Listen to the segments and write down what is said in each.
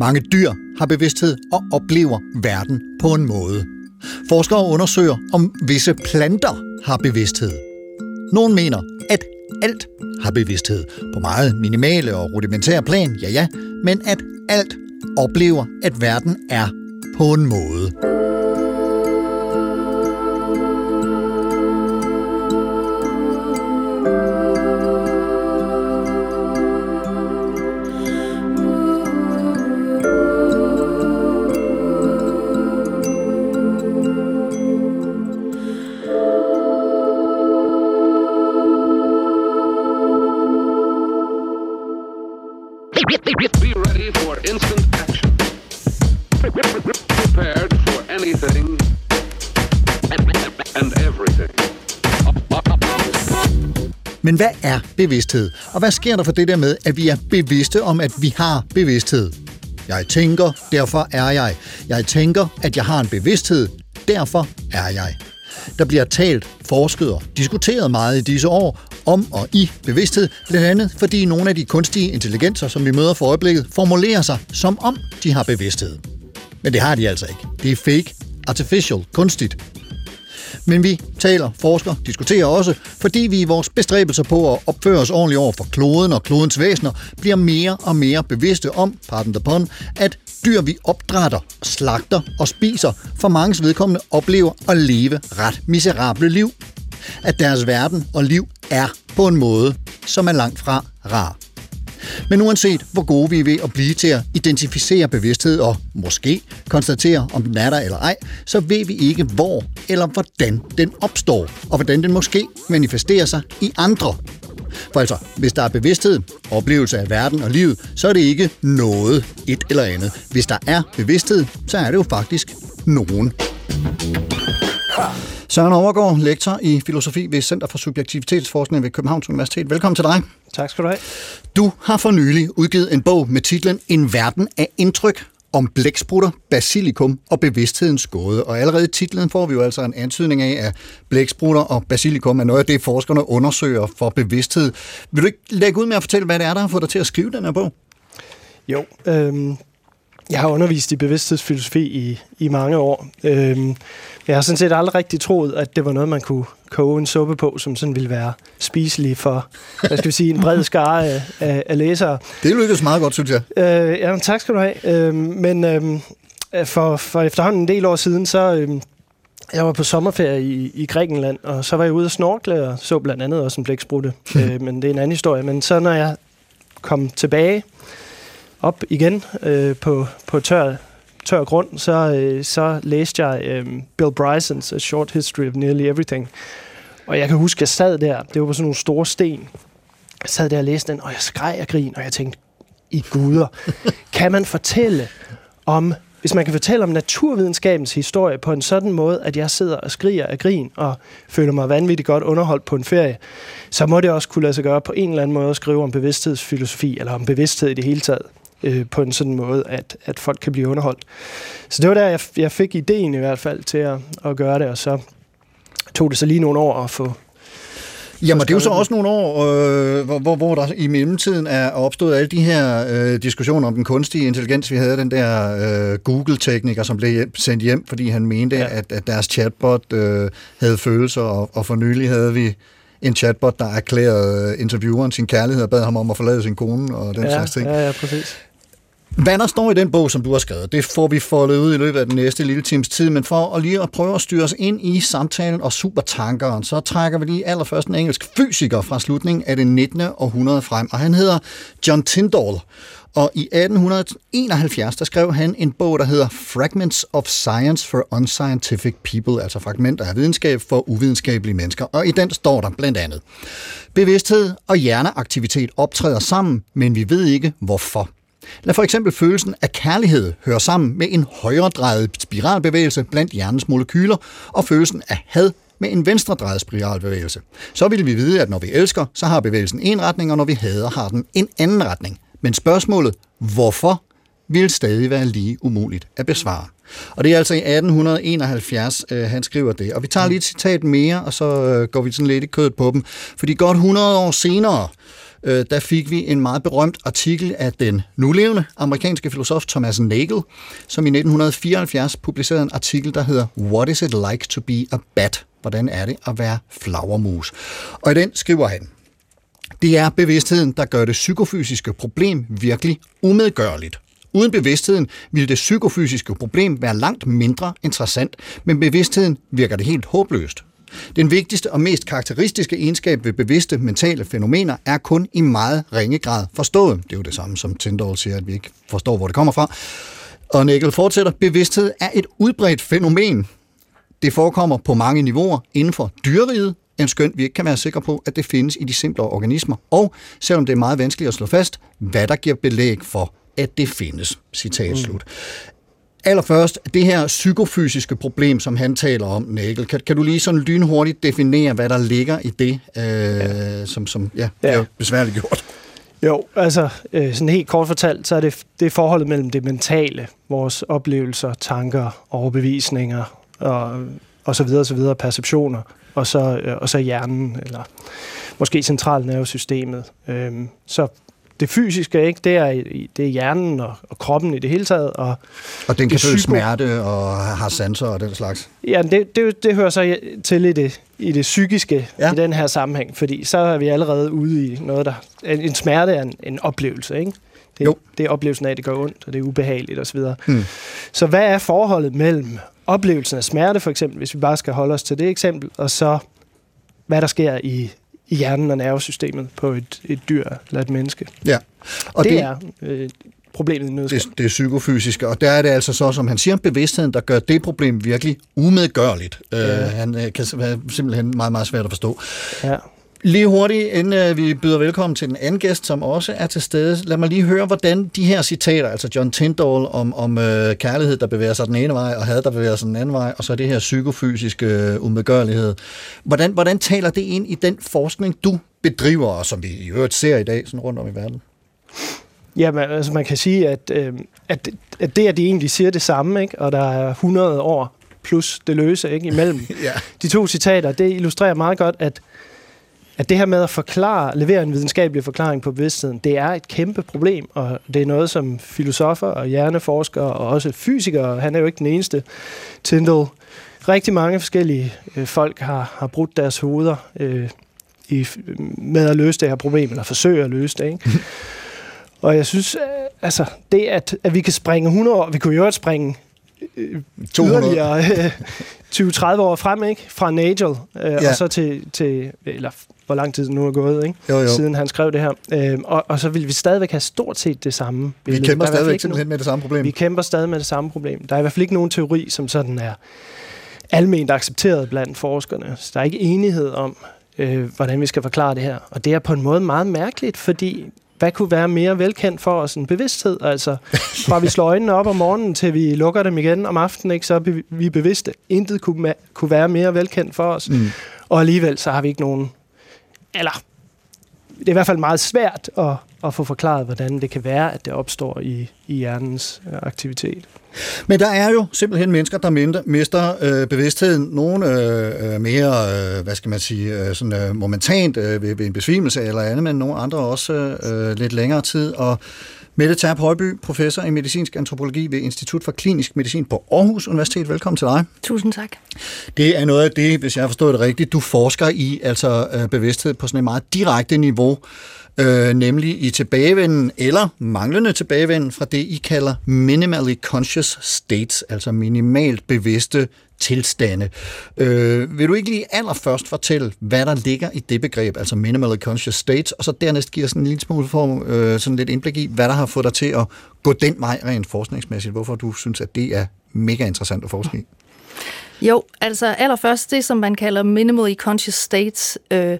Mange dyr har bevidsthed og oplever verden på en måde. Forskere undersøger, om visse planter har bevidsthed. Nogle mener, at alt har bevidsthed på meget minimale og rudimentære plan, ja ja, men at alt oplever, at verden er på en måde. Men hvad er bevidsthed? Og hvad sker der for det der med, at vi er bevidste om, at vi har bevidsthed? Jeg tænker, derfor er jeg. Jeg tænker, at jeg har en bevidsthed, derfor er jeg. Der bliver talt, forsket og diskuteret meget i disse år om og i bevidsthed, blandt andet fordi nogle af de kunstige intelligenser, som vi møder for øjeblikket, formulerer sig, som om de har bevidsthed. Men det har de altså ikke. Det er fake, artificial, kunstigt. Men vi taler, forsker, diskuterer også, fordi vi i vores bestræbelser på at opføre os ordentligt over for kloden og klodens væsener, bliver mere og mere bevidste om, pardon the pun, at dyr vi opdrætter, slagter og spiser, for manges vedkommende oplever at leve ret miserable liv. At deres verden og liv er på en måde, som er langt fra rar. Men uanset hvor gode vi er ved at blive til at identificere bevidsthed og måske konstatere, om den er der eller ej, så ved vi ikke, hvor eller hvordan den opstår, og hvordan den måske manifesterer sig i andre. For altså, hvis der er bevidsthed, oplevelse af verden og livet, så er det ikke noget, et eller andet. Hvis der er bevidsthed, så er det jo faktisk nogen. Søren Overgaard, lektor i filosofi ved Center for Subjektivitetsforskning ved Københavns Universitet. Velkommen til dig. Tak skal du have. Du har for nylig udgivet en bog med titlen En verden af indtryk om blæksprutter, basilikum og bevidsthedens gåde. Og allerede i titlen får vi jo altså en antydning af, at blæksprutter og basilikum er noget af det, forskerne undersøger for bevidsthed. Vil du ikke lægge ud med at fortælle, hvad det er, der har fået dig til at skrive den her bog? Jo, øhm, jeg har undervist i bevidsthedsfilosofi i, i mange år. Øhm, jeg har sådan set aldrig rigtig troet, at det var noget, man kunne koge en suppe på, som sådan ville være spiselig for, hvad skal vi sige, en bred skare af, af, af læsere. Det lykkedes meget godt, synes jeg. Øh, ja, tak skal du have. Øh, men øh, for, for efterhånden en del år siden, så... Øh, jeg var på sommerferie i, i Grækenland, og så var jeg ude at snorkle, og så blandt andet også en blæksprutte. øh, men det er en anden historie. Men så når jeg kom tilbage op igen øh, på, på tør, tør grund, så, øh, så læste jeg øh, Bill Brysons A Short History of Nearly Everything. Og jeg kan huske, at jeg sad der, det var på sådan nogle store sten, jeg sad der og læste den, og jeg skreg af grin, og jeg tænkte, i guder, kan man fortælle om, hvis man kan fortælle om naturvidenskabens historie på en sådan måde, at jeg sidder og skriger af grin og føler mig vanvittigt godt underholdt på en ferie, så må det også kunne lade sig gøre på en eller anden måde at skrive om bevidsthedsfilosofi, eller om bevidsthed i det hele taget øh, på en sådan måde, at, at folk kan blive underholdt. Så det var der, jeg, jeg fik ideen i hvert fald til at, at gøre det, og så tog det så lige nogle år at få Jamen, det er jo så også nogle år, øh, hvor, hvor, hvor der i mellemtiden er opstået alle de her øh, diskussioner om den kunstige intelligens. Vi havde den der øh, Google-tekniker, som blev sendt hjem, fordi han mente, ja. at, at deres chatbot øh, havde følelser, og, og for nylig havde vi en chatbot, der erklærede intervieweren sin kærlighed og bad ham om at forlade sin kone og den ja, slags ting. Ja, ja, præcis. Hvad der står i den bog, som du har skrevet, det får vi foldet ud i løbet af den næste lille times tid, men for at lige at prøve at styre os ind i samtalen og supertankeren, så trækker vi lige allerførst en engelsk fysiker fra slutningen af det 19. århundrede frem, og han hedder John Tyndall. Og i 1871, der skrev han en bog, der hedder Fragments of Science for Unscientific People, altså fragmenter af videnskab for uvidenskabelige mennesker. Og i den står der blandt andet, bevidsthed og hjerneaktivitet optræder sammen, men vi ved ikke hvorfor. Lad for eksempel følelsen af kærlighed høre sammen med en højredrejet spiralbevægelse blandt hjernens molekyler, og følelsen af had med en venstredrejet spiralbevægelse. Så vil vi vide, at når vi elsker, så har bevægelsen en retning, og når vi hader, har den en anden retning. Men spørgsmålet, hvorfor, vil stadig være lige umuligt at besvare. Og det er altså i 1871, øh, han skriver det. Og vi tager lige et citat mere, og så øh, går vi sådan lidt i kødet på dem. Fordi godt 100 år senere, øh, der fik vi en meget berømt artikel af den nulevende amerikanske filosof Thomas Nagel, som i 1974 publicerede en artikel, der hedder What is it like to be a bat? Hvordan er det at være flagermus? Og i den skriver han, det er bevidstheden, der gør det psykofysiske problem virkelig umedgørligt. Uden bevidstheden ville det psykofysiske problem være langt mindre interessant, men bevidstheden virker det helt håbløst. Den vigtigste og mest karakteristiske egenskab ved bevidste mentale fænomener er kun i meget ringe grad forstået. Det er jo det samme, som Tyndall siger, at vi ikke forstår, hvor det kommer fra. Og Nickel fortsætter, bevidsthed er et udbredt fænomen. Det forekommer på mange niveauer inden for dyreriget, en skønt vi ikke kan være sikre på, at det findes i de simplere organismer. Og selvom det er meget vanskeligt at slå fast, hvad der giver belæg for, at det findes. Citat slut. Allerførst, det her psykofysiske problem, som han taler om, Nægel, kan, kan du lige sådan lynhurtigt definere, hvad der ligger i det, øh, ja. som, som ja, ja. er besværligt gjort? Jo, altså øh, sådan helt kort fortalt, så er det, det er forholdet mellem det mentale, vores oplevelser, tanker, overbevisninger og, og så videre, så videre, perceptioner, og så, øh, og så hjernen, eller måske centralnervesystemet. Øh, så det fysiske, ikke? Det, er, det er hjernen og, og kroppen i det hele taget. Og, og den kan føle psyko- smerte og har sanser og den slags. Ja, det, det, det hører så til i det, i det psykiske Ja. i den her sammenhæng, fordi så er vi allerede ude i noget, der... En, en smerte er en, en oplevelse, ikke? Det, Jo. det er oplevelsen af, at det gør ondt, og det er ubehageligt osv. Hmm. Så hvad er forholdet mellem oplevelsen af smerte, for eksempel, hvis vi bare skal holde os til det eksempel, og så hvad der sker i, i hjernen og nervesystemet på et, et dyr eller et menneske? Ja. Og det, det er øh, problemet i en nødskal. det, det er psykofysiske, og der er det altså så, som han siger, bevidstheden, der gør det problem virkelig umedgørligt. Ja. Ja. Øh, han øh, kan være simpelthen meget, meget svært at forstå. Ja. Lige hurtigt, inden øh, vi byder velkommen til den anden gæst, som også er til stede. Lad mig lige høre, hvordan de her citater, altså John Tyndall om, om øh, kærlighed, der bevæger sig den ene vej, og had, der bevæger sig den anden vej, og så det her psykofysiske øh, umedgørlighed. Hvordan, hvordan taler det ind i den forskning, du bedriver, og som vi i øvrigt ser i dag sådan rundt om i verden? Jamen, altså man kan sige, at, øh, at, at det, at de egentlig siger det samme, ikke? og der er 100 år plus det løse ikke? imellem Ja. de to citater, det illustrerer meget godt, at, at det her med at forklare, levere en videnskabelig forklaring på bevidstheden, det er et kæmpe problem, og det er noget, som filosofer og hjerneforskere og også fysikere, han er jo ikke den eneste, Tyndall, rigtig mange forskellige øh, folk har, har brudt deres hoveder øh, i, med at løse det her problem, eller forsøge at løse det. Ikke? Og jeg synes, øh, altså, det at, at vi kan springe 100 år, vi kunne jo også springe øh, 200. yderligere øh, 20-30 år frem, ikke? Fra Nagel, øh, ja. og så til, til, eller hvor lang tid nu er gået, ikke? Jo, jo. Siden han skrev det her. Øh, og, og så vil vi stadigvæk have stort set det samme Vi billede. kæmper Der er i hvert fald stadigvæk simpelthen med det samme problem. vi kæmper stadig med det samme problem. Der er i hvert fald ikke nogen teori, som sådan er alment accepteret blandt forskerne. Så der er ikke enighed om, øh, hvordan vi skal forklare det her. Og det er på en måde meget mærkeligt, fordi hvad kunne være mere velkendt for os end bevidsthed? Altså, fra vi slår øjnene op om morgenen, til vi lukker dem igen om aftenen, ikke, så er vi bevidste. Intet kunne, kunne være mere velkendt for os. Mm. Og alligevel så har vi ikke nogen... Eller, det er i hvert fald meget svært at, at få forklaret, hvordan det kan være, at det opstår i, i hjernens øh, aktivitet. Men der er jo simpelthen mennesker, der mister øh, bevidstheden. Nogle øh, øh, mere, øh, hvad skal man sige, øh, sådan, øh, momentant øh, ved, ved en besvimelse eller andet, men nogle andre også øh, øh lidt længere tid. Og Mette Terp Højby, professor i medicinsk antropologi ved Institut for Klinisk Medicin på Aarhus Universitet. Velkommen til dig. Tusind tak. Det er noget af det, hvis jeg har forstået det rigtigt, du forsker i, altså øh, bevidsthed på sådan et meget direkte niveau, øh, nemlig i tilbagevenden eller manglende tilbagevenden fra det, I kalder minimally conscious states, altså minimalt bevidste tilstande. Øh, vil du ikke lige allerførst fortælle, hvad der ligger i det begreb, altså minimally conscious states, og så dernæst give os en lille smule form, øh, sådan lidt indblik i, hvad der har fået dig til at gå den vej rent forskningsmæssigt, hvorfor du synes, at det er mega interessant at forske i? Jo, altså allerførst det, som man kalder minimally conscious states, øh,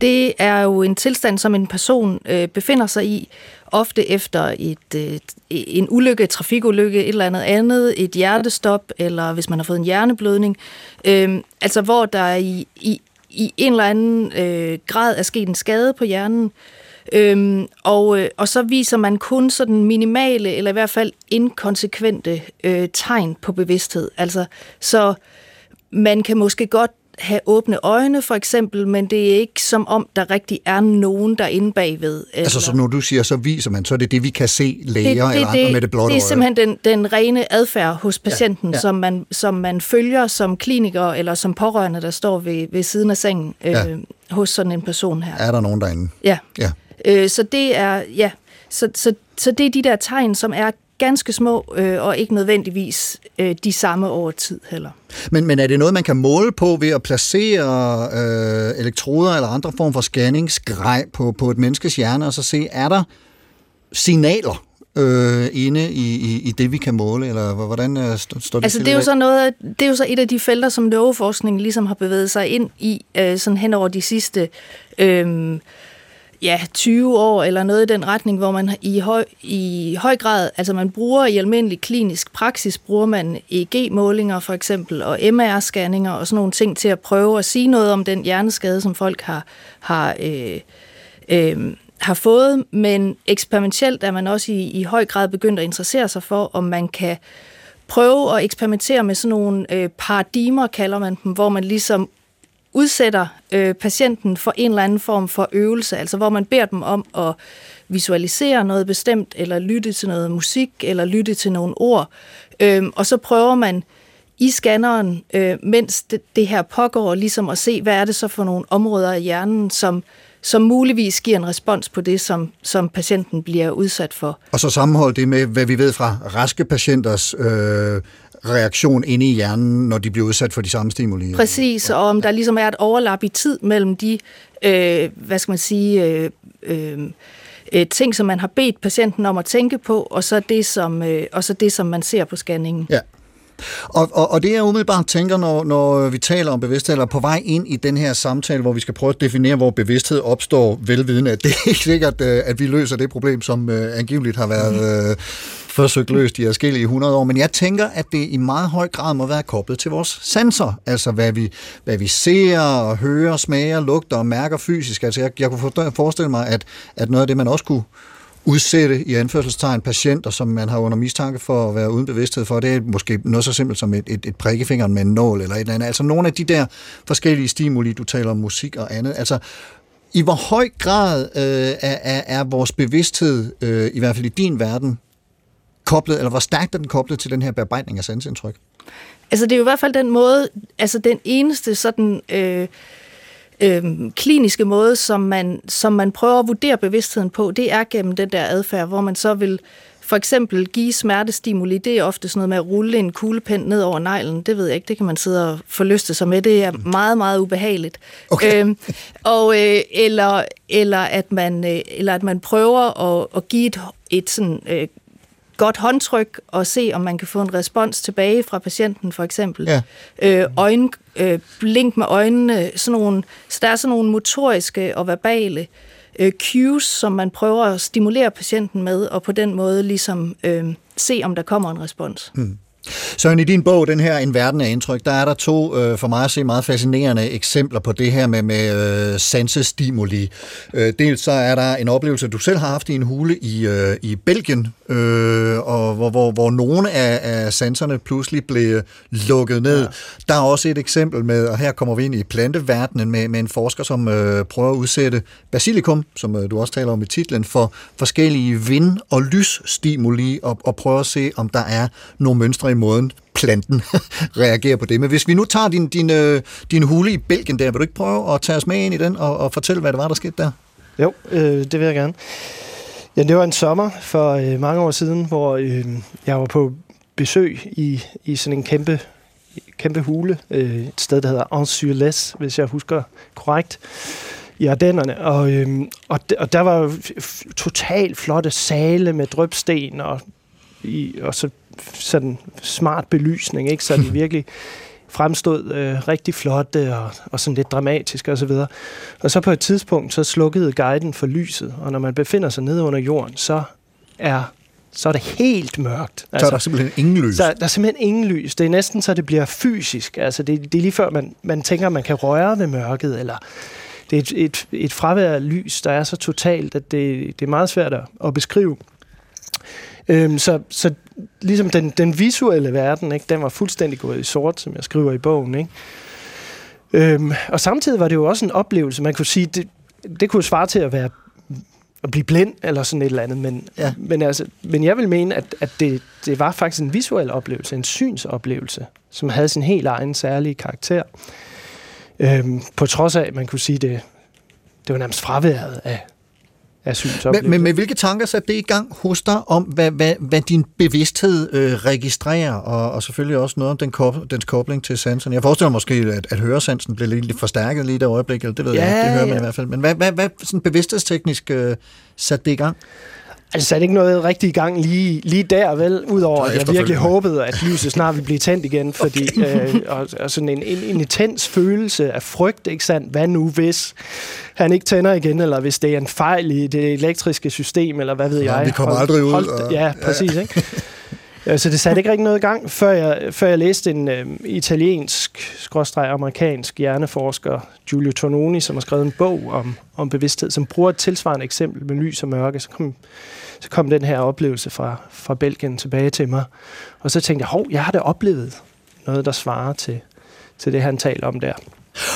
det er jo en tilstand, som en person øh, befinder sig i, ofte efter et, øh, en ulykke, et trafikulykke, et eller andet andet, et hjertestop, eller hvis man har fået en hjerneblødning. Øh, altså hvor der i, i, i en eller anden øh, grad er sket en skade på hjernen, Øhm, og, øh, og så viser man kun sådan minimale, eller i hvert fald inkonsekvente øh, tegn på bevidsthed. Altså, så man kan måske godt have åbne øjne, for eksempel, men det er ikke som om, der rigtig er nogen der inde bagved. Altså, så når du siger, så viser man, så er det det, vi kan se læger det, det, eller andre det, med det blotte Det er øje. simpelthen den, den rene adfærd hos patienten, ja, ja. Som, man, som man følger som kliniker eller som pårørende, der står ved, ved siden af sengen øh, Ja. hos sådan en person her. Er der nogen derinde? Ja. Ja. Øh, så det er ja, så, så, så det er de der tegn, som er ganske små øh, og ikke nødvendigvis øh, de samme over tid heller. Men, men er det noget, man kan måle på ved at placere øh, elektroder eller andre form for scanningsgrej på, på et menneskes hjerne, og så se, er der signaler øh, inde i, i, i det, vi kan måle, eller hvordan øh, st- står det Altså det er, jo så noget, det er jo så et af de felter, som neuroforskningen ligesom har bevæget sig ind i, øh, sådan hen over de sidste øh, ja, 20 år, eller noget i den retning, hvor man i høj, i høj grad, altså man bruger i almindelig klinisk praksis, bruger man EEG-målinger for eksempel, og MR-scanninger og sådan nogle ting til at prøve at sige noget om den hjerneskade, som folk har, har øh, øh, har fået, men eksperimentelt er man også i, i høj grad begyndt at interessere sig for, om man kan prøve at eksperimentere med sådan nogle øh, paradigmer, kalder man dem, hvor man ligesom udsætter øh, patienten for en eller anden form for øvelse, altså hvor man beder dem om at visualisere noget bestemt, eller lytte til noget musik, eller lytte til nogle ord, Øh, og så prøver man i scanneren, øh, mens det, det her pågår, ligesom at se, hvad er det så for nogle områder af hjernen, som, som muligvis giver en respons på det, som, som patienten bliver udsat for. Og så sammenhold det med, hvad vi ved fra raske patienters øh, reaktion inde i hjernen, når de bliver udsat for de samme stimuli. Præcis, og om der ligesom er et overlap i tid mellem de, øh, hvad skal man sige, øh, øh, øh, ting, som man har bedt patienten om at tænke på, og så det, som, øh, og så det, som man ser på scanningen. Ja. Og, og, og det jeg umiddelbart tænker, når, når vi taler om bevidsthed, eller på vej ind i den her samtale, hvor vi skal prøve at definere, hvor bevidsthed opstår, velvidende, at det er ikke sikkert, øh, at vi løser det problem, som øh, angiveligt har været øh, forsøgt løst i forskellige 100 år. Men jeg tænker, at det i meget høj grad må være koblet til vores sanser. Altså hvad vi, hvad vi ser og hører, smager, lugter og mærker fysisk. Altså jeg, jeg kunne forestille mig, at, at noget af det, man også kunne udsætte i anførselstegn patienter, som man har under mistanke for at være uden bevidsthed for, det er måske noget så simpelt som et, et, et prik med en nål eller et eller andet. Altså nogle af de der forskellige stimuli, du taler om musik og andet. Altså i hvor høj grad øh, er, er, er vores bevidsthed, øh, i hvert fald i din verden, koblet, eller hvor stærkt er den koblet til den her bearbejdning af sansindtryk? Altså det er jo i hvert fald den måde, altså den eneste sådan øh, øh, kliniske måde, som man, som man prøver at vurdere bevidstheden på, det er gennem den der adfærd, hvor man så vil for eksempel give smertestimuli. Det er ofte sådan noget med at rulle en kuglepen ned over neglen. Det ved jeg ikke, det kan man sidde og forlyste sig med. Det er meget, meget ubehageligt. Okay. Øhm, og, øh, eller, eller, at man, øh, eller at man prøver at, at give et, et sådan... Øh, godt håndtryk og se, om man kan få en respons tilbage fra patienten, for eksempel. Ja. Øh, øjne, øh, blink med øjnene, sådan nogle, så der er sådan nogle motoriske og verbale øh, cues, som man prøver at stimulere patienten med, og på den måde ligesom øh, se, om der kommer en respons. Mm. Søren, i din bog, den her En verden af indtryk, der er der to, øh, for mig at se, meget fascinerende eksempler på det her med, med øh, sansestimuli. Øh, dels så er der en oplevelse, du selv har haft i en hule i, øh, i Belgien, øh, og hvor, hvor, hvor nogle af, af sanserne pludselig blev lukket ned. Ja. Der er også et eksempel med, og her kommer vi ind i planteverdenen, med, med en forsker, som øh, prøver at udsætte basilikum, som øh, du også taler om i titlen, for forskellige vind- og lysstimuli, og, og prøver at se, om der er nogle mønstre i måden, planten reagerer på det. Men hvis vi nu tager din, din, øh, din hule i Belgien der, vil du ikke prøve at tage os med ind i den og, og fortælle, hvad det var, der skete der? Jo, øh, det vil jeg gerne. Ja, det var en sommer for øh, mange år siden, hvor øh, jeg var på besøg i, i sådan en kæmpe, kæmpe hule, øh, et sted, der hedder Anse-sur-Les, hvis jeg husker korrekt, i Ardennerne. Og, øh, og, d- og der var totalt flotte sale med drøbsten og, i, og så sådan smart belysning, ikke? så de virkelig fremstod øh, rigtig flotte og, og sådan lidt dramatiske osv. Og, og så på et tidspunkt, så slukkede guiden for lyset, og når man befinder sig nede under jorden, så er så er det helt mørkt. Altså, så er der simpelthen ingen lys. Så der er simpelthen ingen lys. Det er næsten så, det bliver fysisk. Altså, det, det er lige før, man, man tænker, man kan røre ved mørket, eller det er et, et, et fravær af lys, der er så totalt, at det, det er meget svært at, at beskrive. Øhm, så, så ligesom den, den visuelle verden, ikke, den var fuldstændig gået i sort, som jeg skriver i bogen. Ikke? Øhm, og samtidig var det jo også en oplevelse, man kunne sige, det, det kunne svare til at være at blive blind eller sådan et eller andet, men, ja. men, altså, men jeg vil mene, at, at det, det var faktisk en visuel oplevelse, en synsoplevelse, som havde sin helt egen særlige karakter. Øhm, på trods af, at man kunne sige, det, det var nærmest fraværet af, af men, men med hvilke tanker satte det i gang hos dig om, hvad, hvad, hvad din bevidsthed øh, registrerer, og, og selvfølgelig også noget om den kоб, dens kobling til sansen? Jeg forestiller mig måske, at, at høresansen blev lidt, forstærket lige i det øjeblik, eller det ved ja, jeg det hører man ja. i hvert fald. Men hvad, hvad, hvad sådan bevidsthedsteknisk øh, satte det i gang? Altså satte ikke noget rigtig i gang lige, lige der, vel? Udover at jeg virkelig håbede, at lyset snart ville blive tændt igen, fordi okay. øh, og, og sådan en, en, en intens følelse af frygt, ikke sandt? Hvad nu hvis han ikke tænder igen, eller hvis det er en fejl i det elektriske system, eller hvad ved ja, jeg? Vi kommer aldrig ud. Hold, og, ja, præcis, ja. ikke? Så det satte ikke rigtig noget i gang, før jeg, før jeg læste en øh, italiensk-amerikansk hjerneforsker, Giulio Tononi, som har skrevet en bog om, om bevidsthed, som bruger et tilsvarende eksempel med lys og mørke. Så kom, så kom den her oplevelse fra, fra Belgien tilbage til mig. Og så tænkte jeg, hov, jeg har da oplevet noget, der svarer til, til det, han taler om der.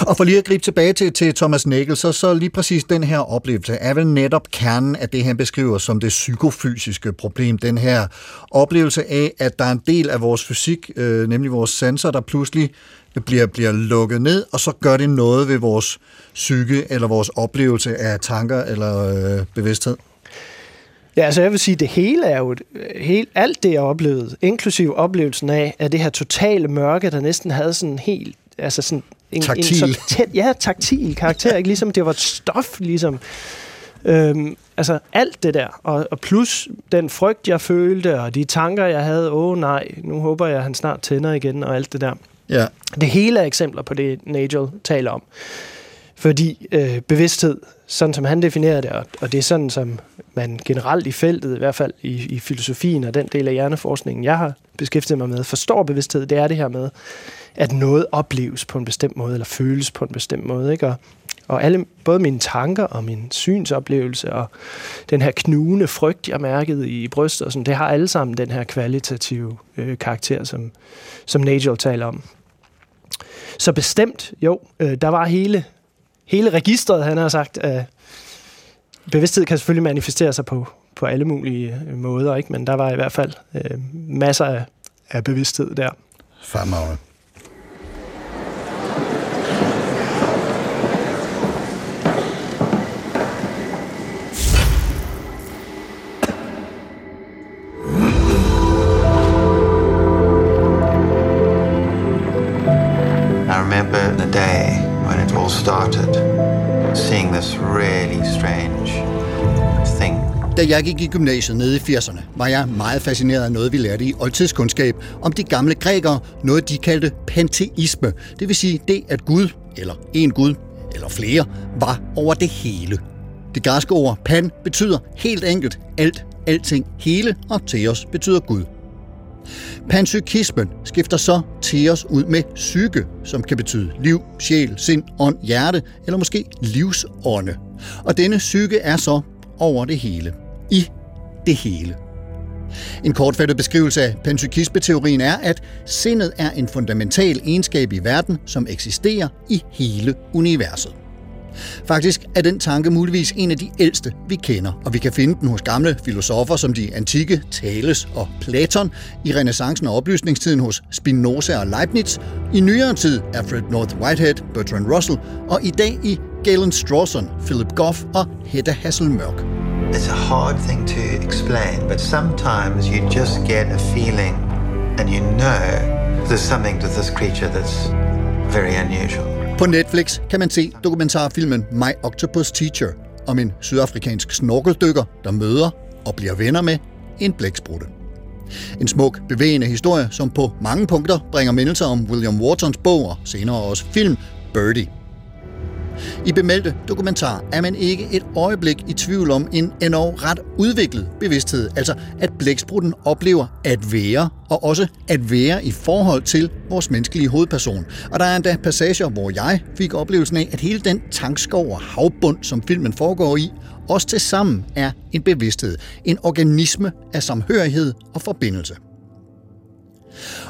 Og for lige at gribe tilbage til, til Thomas Nagel, så, så lige præcis den her oplevelse er vel netop kernen af det, han beskriver som det psykofysiske problem. Den her oplevelse af, at der er en del af vores fysik, øh, nemlig vores sensor, der pludselig bliver, bliver lukket ned, og så gør det noget ved vores psyke eller vores oplevelse af tanker eller øh, bevidsthed. Ja, altså jeg vil sige, at det hele er jo, helt, alt det jeg oplevede, inklusive oplevelsen af, at det her totale mørke, der næsten havde sådan helt, altså sådan en, taktil. en så tæt, ja, taktil karakter, ikke? Ligesom det var et stof, ligesom. Øhm, altså alt det der, og, og plus den frygt, jeg følte, og de tanker, jeg havde, åh oh, nej, nu håber jeg, at han snart tænder igen, og alt det der. Ja. Det hele er eksempler på det, Nigel taler om. Fordi øh, bevidsthed, sådan som han definerer det, og, og det er sådan, som man generelt i feltet, i hvert fald i, i filosofien og den del af hjerneforskningen, jeg har beskæftiget mig med, forstår bevidsthed, det er det her med, at noget opleves på en bestemt måde, eller føles på en bestemt måde. Ikke? Og, og alle, både mine tanker og min synsoplevelse og den her knugende frygt, jeg mærkede i brystet, og sådan, det har alle sammen den her kvalitative øh, karakter, som, som Nagel taler om. Så bestemt, jo, øh, der var hele, hele registret, han har sagt. Øh, bevidsthed kan selvfølgelig manifestere sig på, på alle mulige øh, måder, ikke? men der var i hvert fald øh, masser af, af bevidsthed der. Fremragende. Started seeing this really strange thing. Da jeg gik i gymnasiet nede i 80'erne, var jeg meget fascineret af noget, vi lærte i oldtidskundskab om de gamle grækere, noget de kaldte panteisme, det vil sige det, at Gud, eller en Gud, eller flere, var over det hele. Det græske ord pan betyder helt enkelt alt, alting, hele, og teos betyder Gud. Panpsykismen skifter så teos ud med psyke, som kan betyde liv, sjæl, sind, ånd, hjerte, eller måske livsånde. Og denne psyke er så over det hele i det hele. En kortfattet beskrivelse af panpsykisme-teorien er, at sindet er en fundamental egenskab i verden, som eksisterer i hele universet. Faktisk er den tanke muligvis en af de ældste, vi kender, og vi kan finde den hos gamle filosofer som de antikke Thales og Platon, i renaissancen og oplysningstiden hos Spinoza og Leibniz, i nyere tid Alfred North Whitehead, Bertrand Russell og i dag i Galen Strawson, Philip Goff og Hedda Hasselmørk. It's a hard thing to explain, but sometimes you just get a feeling and you know there's something to this creature that's very unusual. På Netflix kan man se dokumentarfilmen My Octopus Teacher om en sydafrikansk snorkeldykker, der møder og bliver venner med en blæksprutte. En smuk, bevægende historie, som på mange punkter bringer mindelser om William Whartons bog og senere også film Birdie. I bemeldte dokumentar er man ikke et øjeblik i tvivl om en endnu ret udviklet bevidsthed, altså at blæksprutten oplever at være, og også at være i forhold til vores menneskelige hovedperson. Og der er endda passager, hvor jeg fik oplevelsen af, at hele den tankskov og havbund, som filmen foregår i, også til sammen er en bevidsthed, en organisme af samhørighed og forbindelse.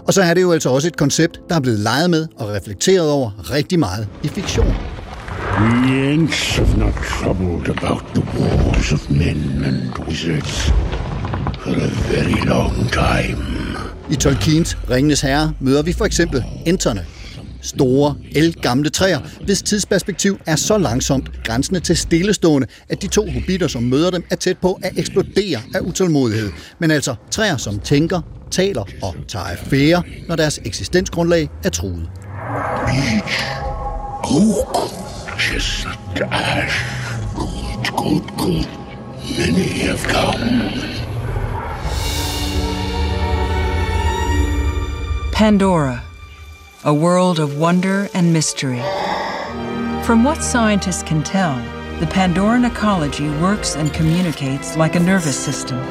Og så er det jo altså også et koncept, der er blevet leget med og reflekteret over rigtig meget i fiktion. The Ents have not troubled about the wars of men and wizards for a very long time. I Tolkiens Ringenes Herre møder vi for eksempel enterne. Store, elgamle træer, hvis tidsperspektiv er så langsomt grænsende til stillestående, at de to hobitter, som møder dem, er tæt på at eksplodere af utålmodighed. Men altså træer, som tænker, taler og tager affære, når deres eksistensgrundlag er truet. Oak, chestnut ash, good, good, good. Many have come. Pandora, a world of wonder and mystery. From what scientists can tell, the Pandoran ecology works and communicates like a nervous system,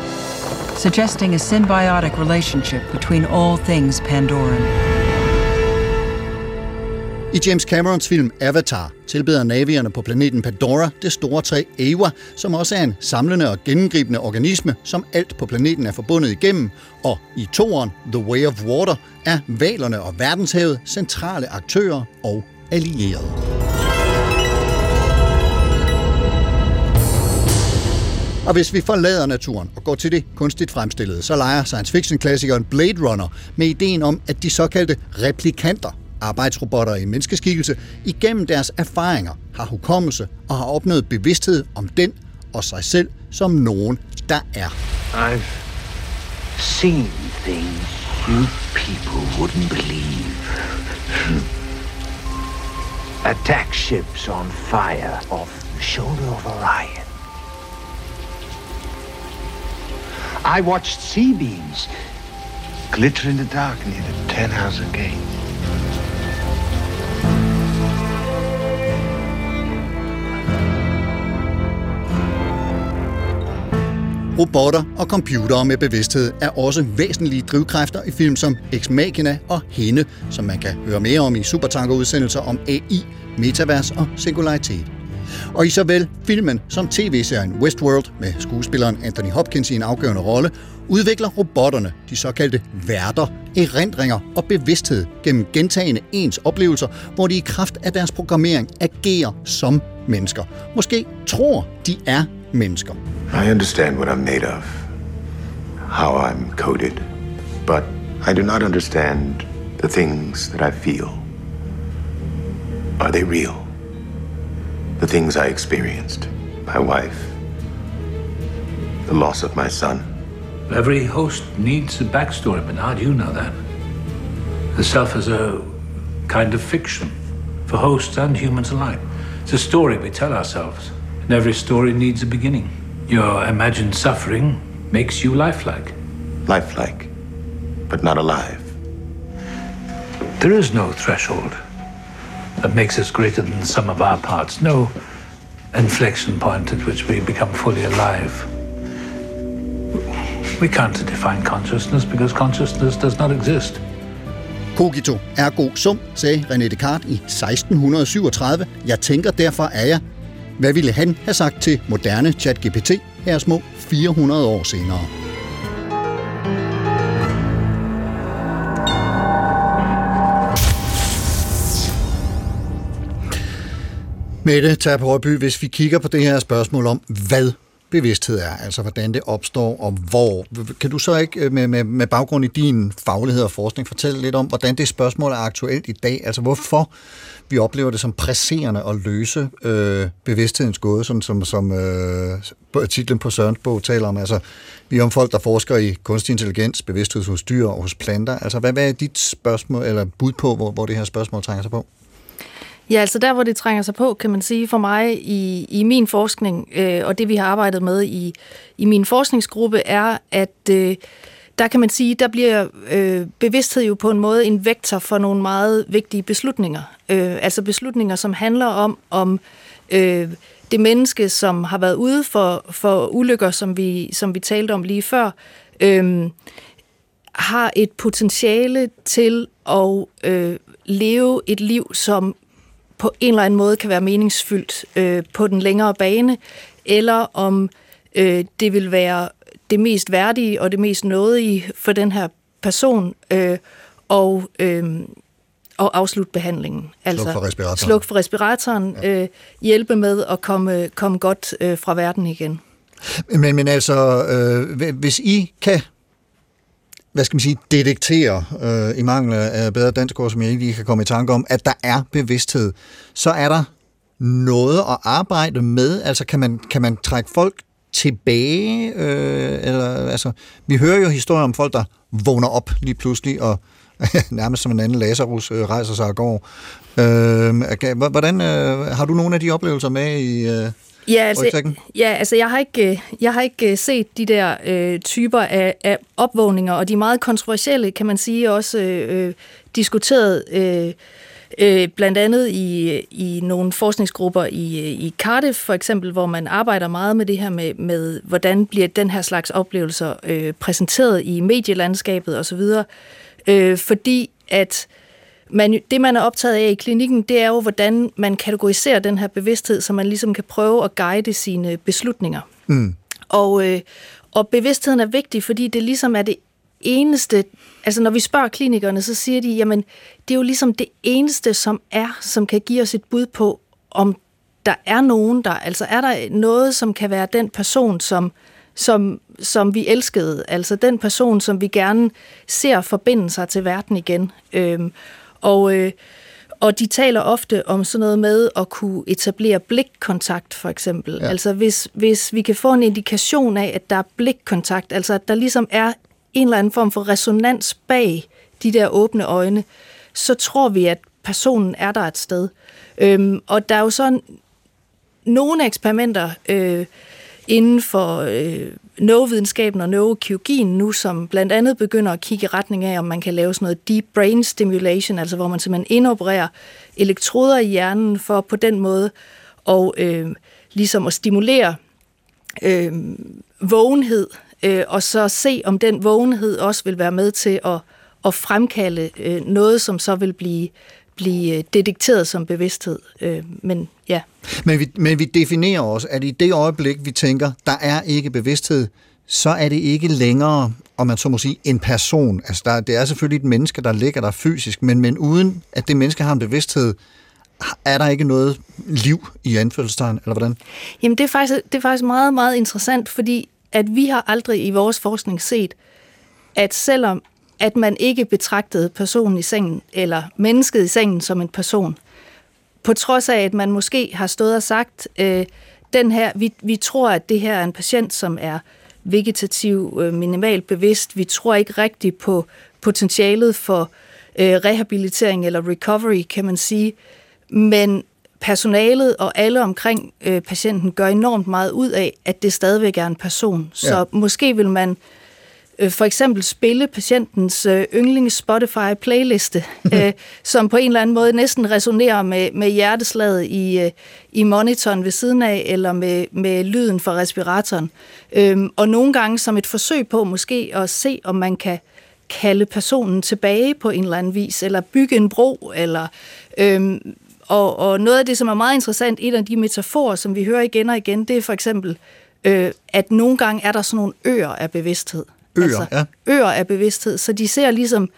suggesting a symbiotic relationship between all things Pandoran. I James Camerons film Avatar tilbeder navierne på planeten Pandora det store træ Awa, som også er en samlende og gennemgribende organisme, som alt på planeten er forbundet igennem, og i toeren The Way of Water er valerne og verdenshavet centrale aktører og allierede. Og hvis vi forlader naturen og går til det kunstigt fremstillede, så leger science fiction-klassikeren Blade Runner med ideen om, at de såkaldte replikanter, arbejdsrobotter i menneskeskikkelse, igennem deres erfaringer har hukommelse og har opnået bevidsthed om den og sig selv som nogen, der er. I've seen things you people wouldn't believe. Attack ships on fire off the shoulder of Orion. I watched sea beams glitter in the dark near the Ten House Gate. Robotter og computere med bevidsthed er også væsentlige drivkræfter i film som Ex Machina og Hende, som man kan høre mere om i Supertanker-udsendelser om AI, metavers og singularitet. Og i såvel filmen som tv-serien Westworld med skuespilleren Anthony Hopkins i en afgørende rolle, udvikler robotterne, de såkaldte værter, erindringer og bevidsthed gennem gentagende ens oplevelser, hvor de i kraft af deres programmering agerer som mennesker. Måske tror, de er mennesker. I understand what I'm made of, how I'm coded, but I do not understand the things that I feel. Are they real? The things I experienced, my wife, the loss of my son. Every host needs a backstory, Bernard. You know that. The self is a kind of fiction for hosts and humans alike. It's a story we tell ourselves, and every story needs a beginning. Your imagined suffering makes you lifelike. Lifelike, but not alive. There is no threshold that makes us greater than the sum of our parts, no inflection point at which we become fully alive. We can't define consciousness because consciousness does not exist. Cogito ergo sum, sagde René Descartes i 1637. Jeg tænker, derfor er jeg. Hvad ville han have sagt til moderne ChatGPT her små 400 år senere? Mette Tab Højby, hvis vi kigger på det her spørgsmål om, hvad bevidsthed er, altså hvordan det opstår og hvor. Kan du så ikke øh, med, med, med baggrund i din faglighed og forskning fortælle lidt om, hvordan det spørgsmål er aktuelt i dag? Altså hvorfor vi oplever det som presserende at løse øh, bevidsthedens gåde, sådan som, som øh, titlen på Sørens bog taler om. Altså, vi er om folk, der forsker i kunstig intelligens, bevidsthed hos dyr og hos planter. Altså, hvad, hvad er dit spørgsmål, eller bud på, hvor, hvor det her spørgsmål trænger sig på? Ja, altså der, hvor det trænger sig på, kan man sige for mig i, i min forskning, øh, og det vi har arbejdet med i, i min forskningsgruppe, er, at øh, der kan man sige, der bliver øh, bevidsthed jo på en måde en vektor for nogle meget vigtige beslutninger. Øh, altså beslutninger, som handler om, om øh, det menneske, som har været ude for, for ulykker, som vi, som vi talte om lige før, øh, har et potentiale til at øh, leve et liv, som på en eller anden måde kan være meningsfyldt øh, på den længere bane, eller om øh, det vil være det mest værdige og det mest nådige for den her person øh, og, øh, og afslutte behandlingen. Altså, sluk for respiratoren. Sluk for respiratoren, ja. øh, hjælpe med at komme, komme godt øh, fra verden igen. Men, men altså, øh, hvis I kan hvad skal man sige, detektere, øh, i mangel af bedre dansk ord, som jeg ikke lige kan komme i tanke om, at der er bevidsthed, så er der noget at arbejde med? Altså kan man, kan man trække folk tilbage? Øh, eller, altså, vi hører jo historier om folk, der vågner op lige pludselig, og nærmest som en anden Lazarus øh, rejser sig og går. Øh, hvordan, øh, har du nogle af de oplevelser med i... Øh Ja, altså, ja, altså jeg har ikke, øh, jeg har ikke øh, set de der øh, typer af, af opvågninger, og de er meget kontroversielle, kan man sige, også øh, diskuteret øh, øh, blandt andet i, i nogle forskningsgrupper i, i Cardiff for eksempel, hvor man arbejder meget med det her med, med hvordan bliver den her slags oplevelser øh, præsenteret i medielandskabet osv., øh, fordi at man, det, man er optaget af i klinikken, det er jo, hvordan man kategoriserer den her bevidsthed, så man ligesom kan prøve at guide sine beslutninger. Mm. Og, øh, og bevidstheden er vigtig, fordi det ligesom er det eneste, altså når vi spørger klinikerne, så siger de, jamen det er jo ligesom det eneste, som er, som kan give os et bud på, om der er nogen der, altså er der noget, som kan være den person, som, som, som vi elskede, altså den person, som vi gerne ser forbinde sig til verden igen. Øhm, og, øh, og de taler ofte om sådan noget med at kunne etablere blikkontakt, for eksempel. Ja. Altså hvis, hvis vi kan få en indikation af, at der er blikkontakt, altså at der ligesom er en eller anden form for resonans bag de der åbne øjne, så tror vi, at personen er der et sted. Øhm, og der er jo sådan nogle eksperimenter øh, inden for øh, neurovidenskaben og neurokirurgien nu, som blandt andet begynder at kigge i retning af, om man kan lave sådan noget deep brain stimulation, altså hvor man simpelthen indopererer elektroder i hjernen for på den måde og øh, ligesom at stimulere øh, vågenhed, øh, og så se, om den vågenhed også vil være med til at, at fremkalde øh, noget, som så vil blive blive øh, detekteret som bevidsthed. Øh, men ja. Men vi, men vi definerer også, at i det øjeblik, vi tænker, der er ikke bevidsthed, så er det ikke længere, om man så må sige, en person. Altså, der, det er selvfølgelig et menneske, der ligger der fysisk, men, men uden at det menneske har en bevidsthed, er der ikke noget liv i anførselstegn, eller hvordan? Jamen, det er, faktisk, det er faktisk meget, meget interessant, fordi at vi har aldrig i vores forskning set, at selvom at man ikke betragtede personen i sengen, eller mennesket i sengen som en person. På trods af, at man måske har stået og sagt, øh, den her, vi, vi tror, at det her er en patient, som er vegetativ, øh, minimalt bevidst. Vi tror ikke rigtigt på potentialet for øh, rehabilitering eller recovery, kan man sige. Men personalet og alle omkring øh, patienten gør enormt meget ud af, at det stadigvæk er en person. Så ja. måske vil man øh, for eksempel spille patientens øh, yndlings Spotify playliste, øh, som på en eller anden måde næsten resonerer med, med hjerteslaget i, øh, i monitoren ved siden af, eller med, med lyden fra respiratoren. Øh, og nogle gange som et forsøg på måske at se, om man kan kalde personen tilbage på en eller anden vis, eller bygge en bro, eller... Øh, og, og noget af det, som er meget interessant, et af de metaforer, som vi hører igen og igen, det er for eksempel, øh, at nogle gange er der sådan nogle øer af bevidsthed. Øer, altså, ja. Øer af bevidsthed. Så de ser ligesom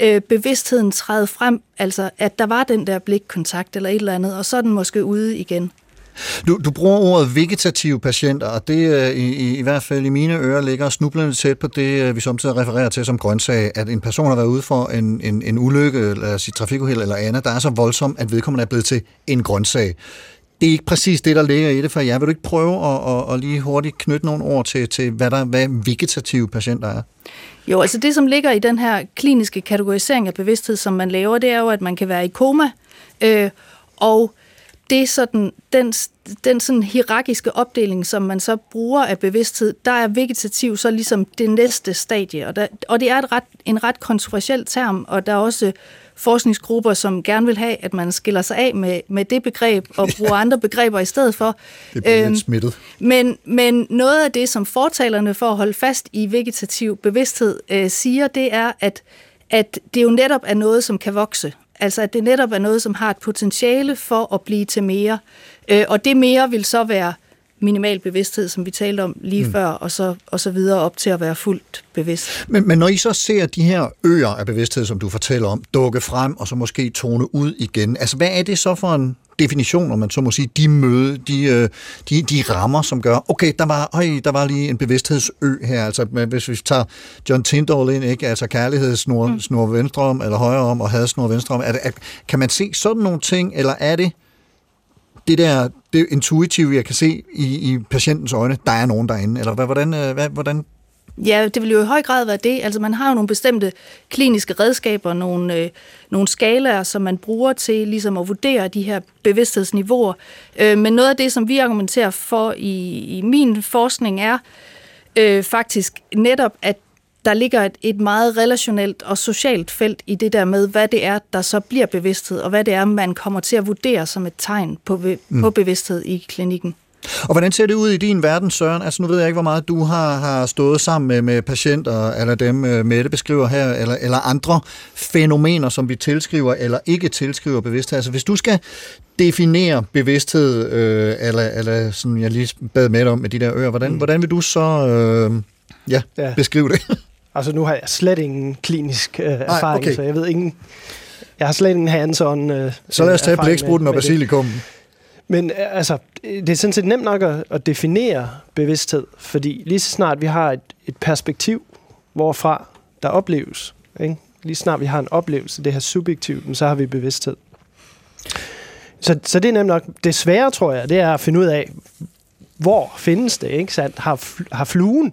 øh, bevidstheden træde frem, altså at der var den der blikkontakt eller et eller andet, og så er den måske ude igen. Du, du bruger ordet vegetative patienter, og det øh, i, i, hvert fald i mine ører ligger snublende tæt på det, øh, vi samtidig refererer til som grøntsag, at en person har været ude for en, en, en ulykke, eller sit trafikuheld eller andet, der er så voldsom, at vedkommende er blevet til en grøntsag det er ikke præcis det, der ligger i det for jer. Vil du ikke prøve at, at, at lige hurtigt knytte nogle ord til, til hvad, der, hvad vegetative patienter er? Jo, altså det, som ligger i den her kliniske kategorisering af bevidsthed, som man laver, det er jo, at man kan være i koma, øh, og det er sådan, den, den sådan hierarkiske opdeling, som man så bruger af bevidsthed, der er vegetativ så ligesom det næste stadie. Og, der, og det er et ret, en ret kontroversiel term, og der er også forskningsgrupper, som gerne vil have, at man skiller sig af med, med det begreb og bruger andre begreber i stedet for. Det bliver øhm, smittet. Men, men noget af det, som fortalerne for at holde fast i vegetativ bevidsthed øh, siger, det er, at, at det jo netop er noget, som kan vokse. Altså at det netop er noget, som har et potentiale for at blive til mere. Øh, og det mere vil så være minimal bevidsthed, som vi talte om lige mm. før, og så, og så videre op til at være fuldt bevidst. Men, men når I så ser de her øer af bevidsthed, som du fortæller om, dukke frem og så måske tone ud igen, altså hvad er det så for en definition, om man så må sige, de møde, de, øh, de, de rammer, som gør, okay, der var, øj, der var lige en bevidsthedsø her, altså hvis vi tager John Tyndall ind, ikke, altså kærlighedssnor mm. snor venstre om, eller højre om, og hadsnor venstre om, er det, er, kan man se sådan nogle ting, eller er det det der det intuitive, jeg kan se i, i patientens øjne, der er nogen derinde, eller hvad, hvordan, øh, hvad, hvordan Ja, det vil jo i høj grad være det. Altså man har jo nogle bestemte kliniske redskaber, nogle, øh, nogle skalaer, som man bruger til ligesom at vurdere de her bevidsthedsniveauer. Øh, men noget af det, som vi argumenterer for i, i min forskning, er øh, faktisk netop, at der ligger et, et meget relationelt og socialt felt i det der med, hvad det er, der så bliver bevidsthed, og hvad det er, man kommer til at vurdere som et tegn på, mm. på bevidsthed i klinikken. Og hvordan ser det ud i din verden, Søren? Altså nu ved jeg ikke, hvor meget du har, har stået sammen med, med patienter, eller dem øh, Mette beskriver her, eller, eller andre fænomener, som vi tilskriver eller ikke tilskriver bevidsthed. Altså hvis du skal definere bevidsthed, øh, eller, eller sådan jeg lige bad med om med de der ører, hvordan, mm. hvordan vil du så øh, ja, ja. beskrive det? Altså nu har jeg slet ingen klinisk øh, erfaring, Ej, okay. så jeg ved ingen... Jeg har slet ingen hands-on øh, Så lad os tage blæksprutten og basilikummen. Men øh, altså, det er sådan set nemt nok at, at definere bevidsthed, fordi lige så snart vi har et, et perspektiv, hvorfra der opleves, ikke? lige snart vi har en oplevelse, det her subjektiv, så har vi bevidsthed. Så, så det er nemt nok. Det svære, tror jeg, det er at finde ud af, hvor findes det, ikke sandt? Har, har fluen,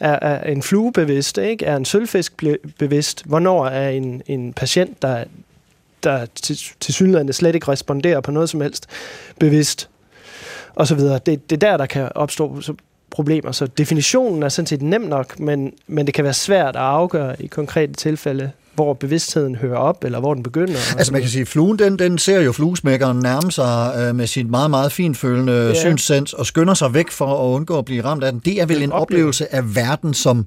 er, er en flue bevidst, ikke? Er en sølvfisk bevidst? Hvornår er en, en patient, der, der til, til synligheden slet ikke responderer på noget som helst bevidst? Og så videre. Det, det er der, der kan opstå problemer. Så definitionen er sådan set nem nok, men, men det kan være svært at afgøre i konkrete tilfælde, hvor bevidstheden hører op, eller hvor den begynder. Altså man kan sige, fluen, den, den ser jo fluesmækkeren nærme sig øh, med sin meget, meget finfølende ja. synssens, og skynder sig væk for at undgå at blive ramt af den. Det er vel en oplevelse af verden, som,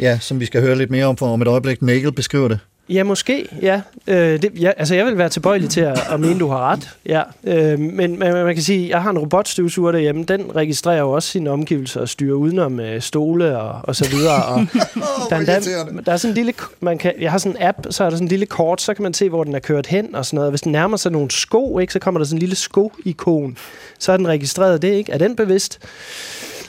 ja, som vi skal høre lidt mere om for om et øjeblik. Nagel beskriver det. Ja, måske, ja. Øh, det, ja. Altså, jeg vil være tilbøjelig til at, at mene, du har ret. Ja. Øh, men, men man kan sige, jeg har en robotstøvsuger derhjemme. Den registrerer jo også sine omgivelser og styrer udenom øh, stole og, og så videre. Og der, er der, der er sådan en lille... Man kan, jeg har sådan en app, så er der sådan en lille kort, så kan man se, hvor den er kørt hen og sådan noget. Hvis den nærmer sig nogle sko, ikke, så kommer der sådan en lille sko-ikon. Så er den registreret det, ikke? Er den bevidst?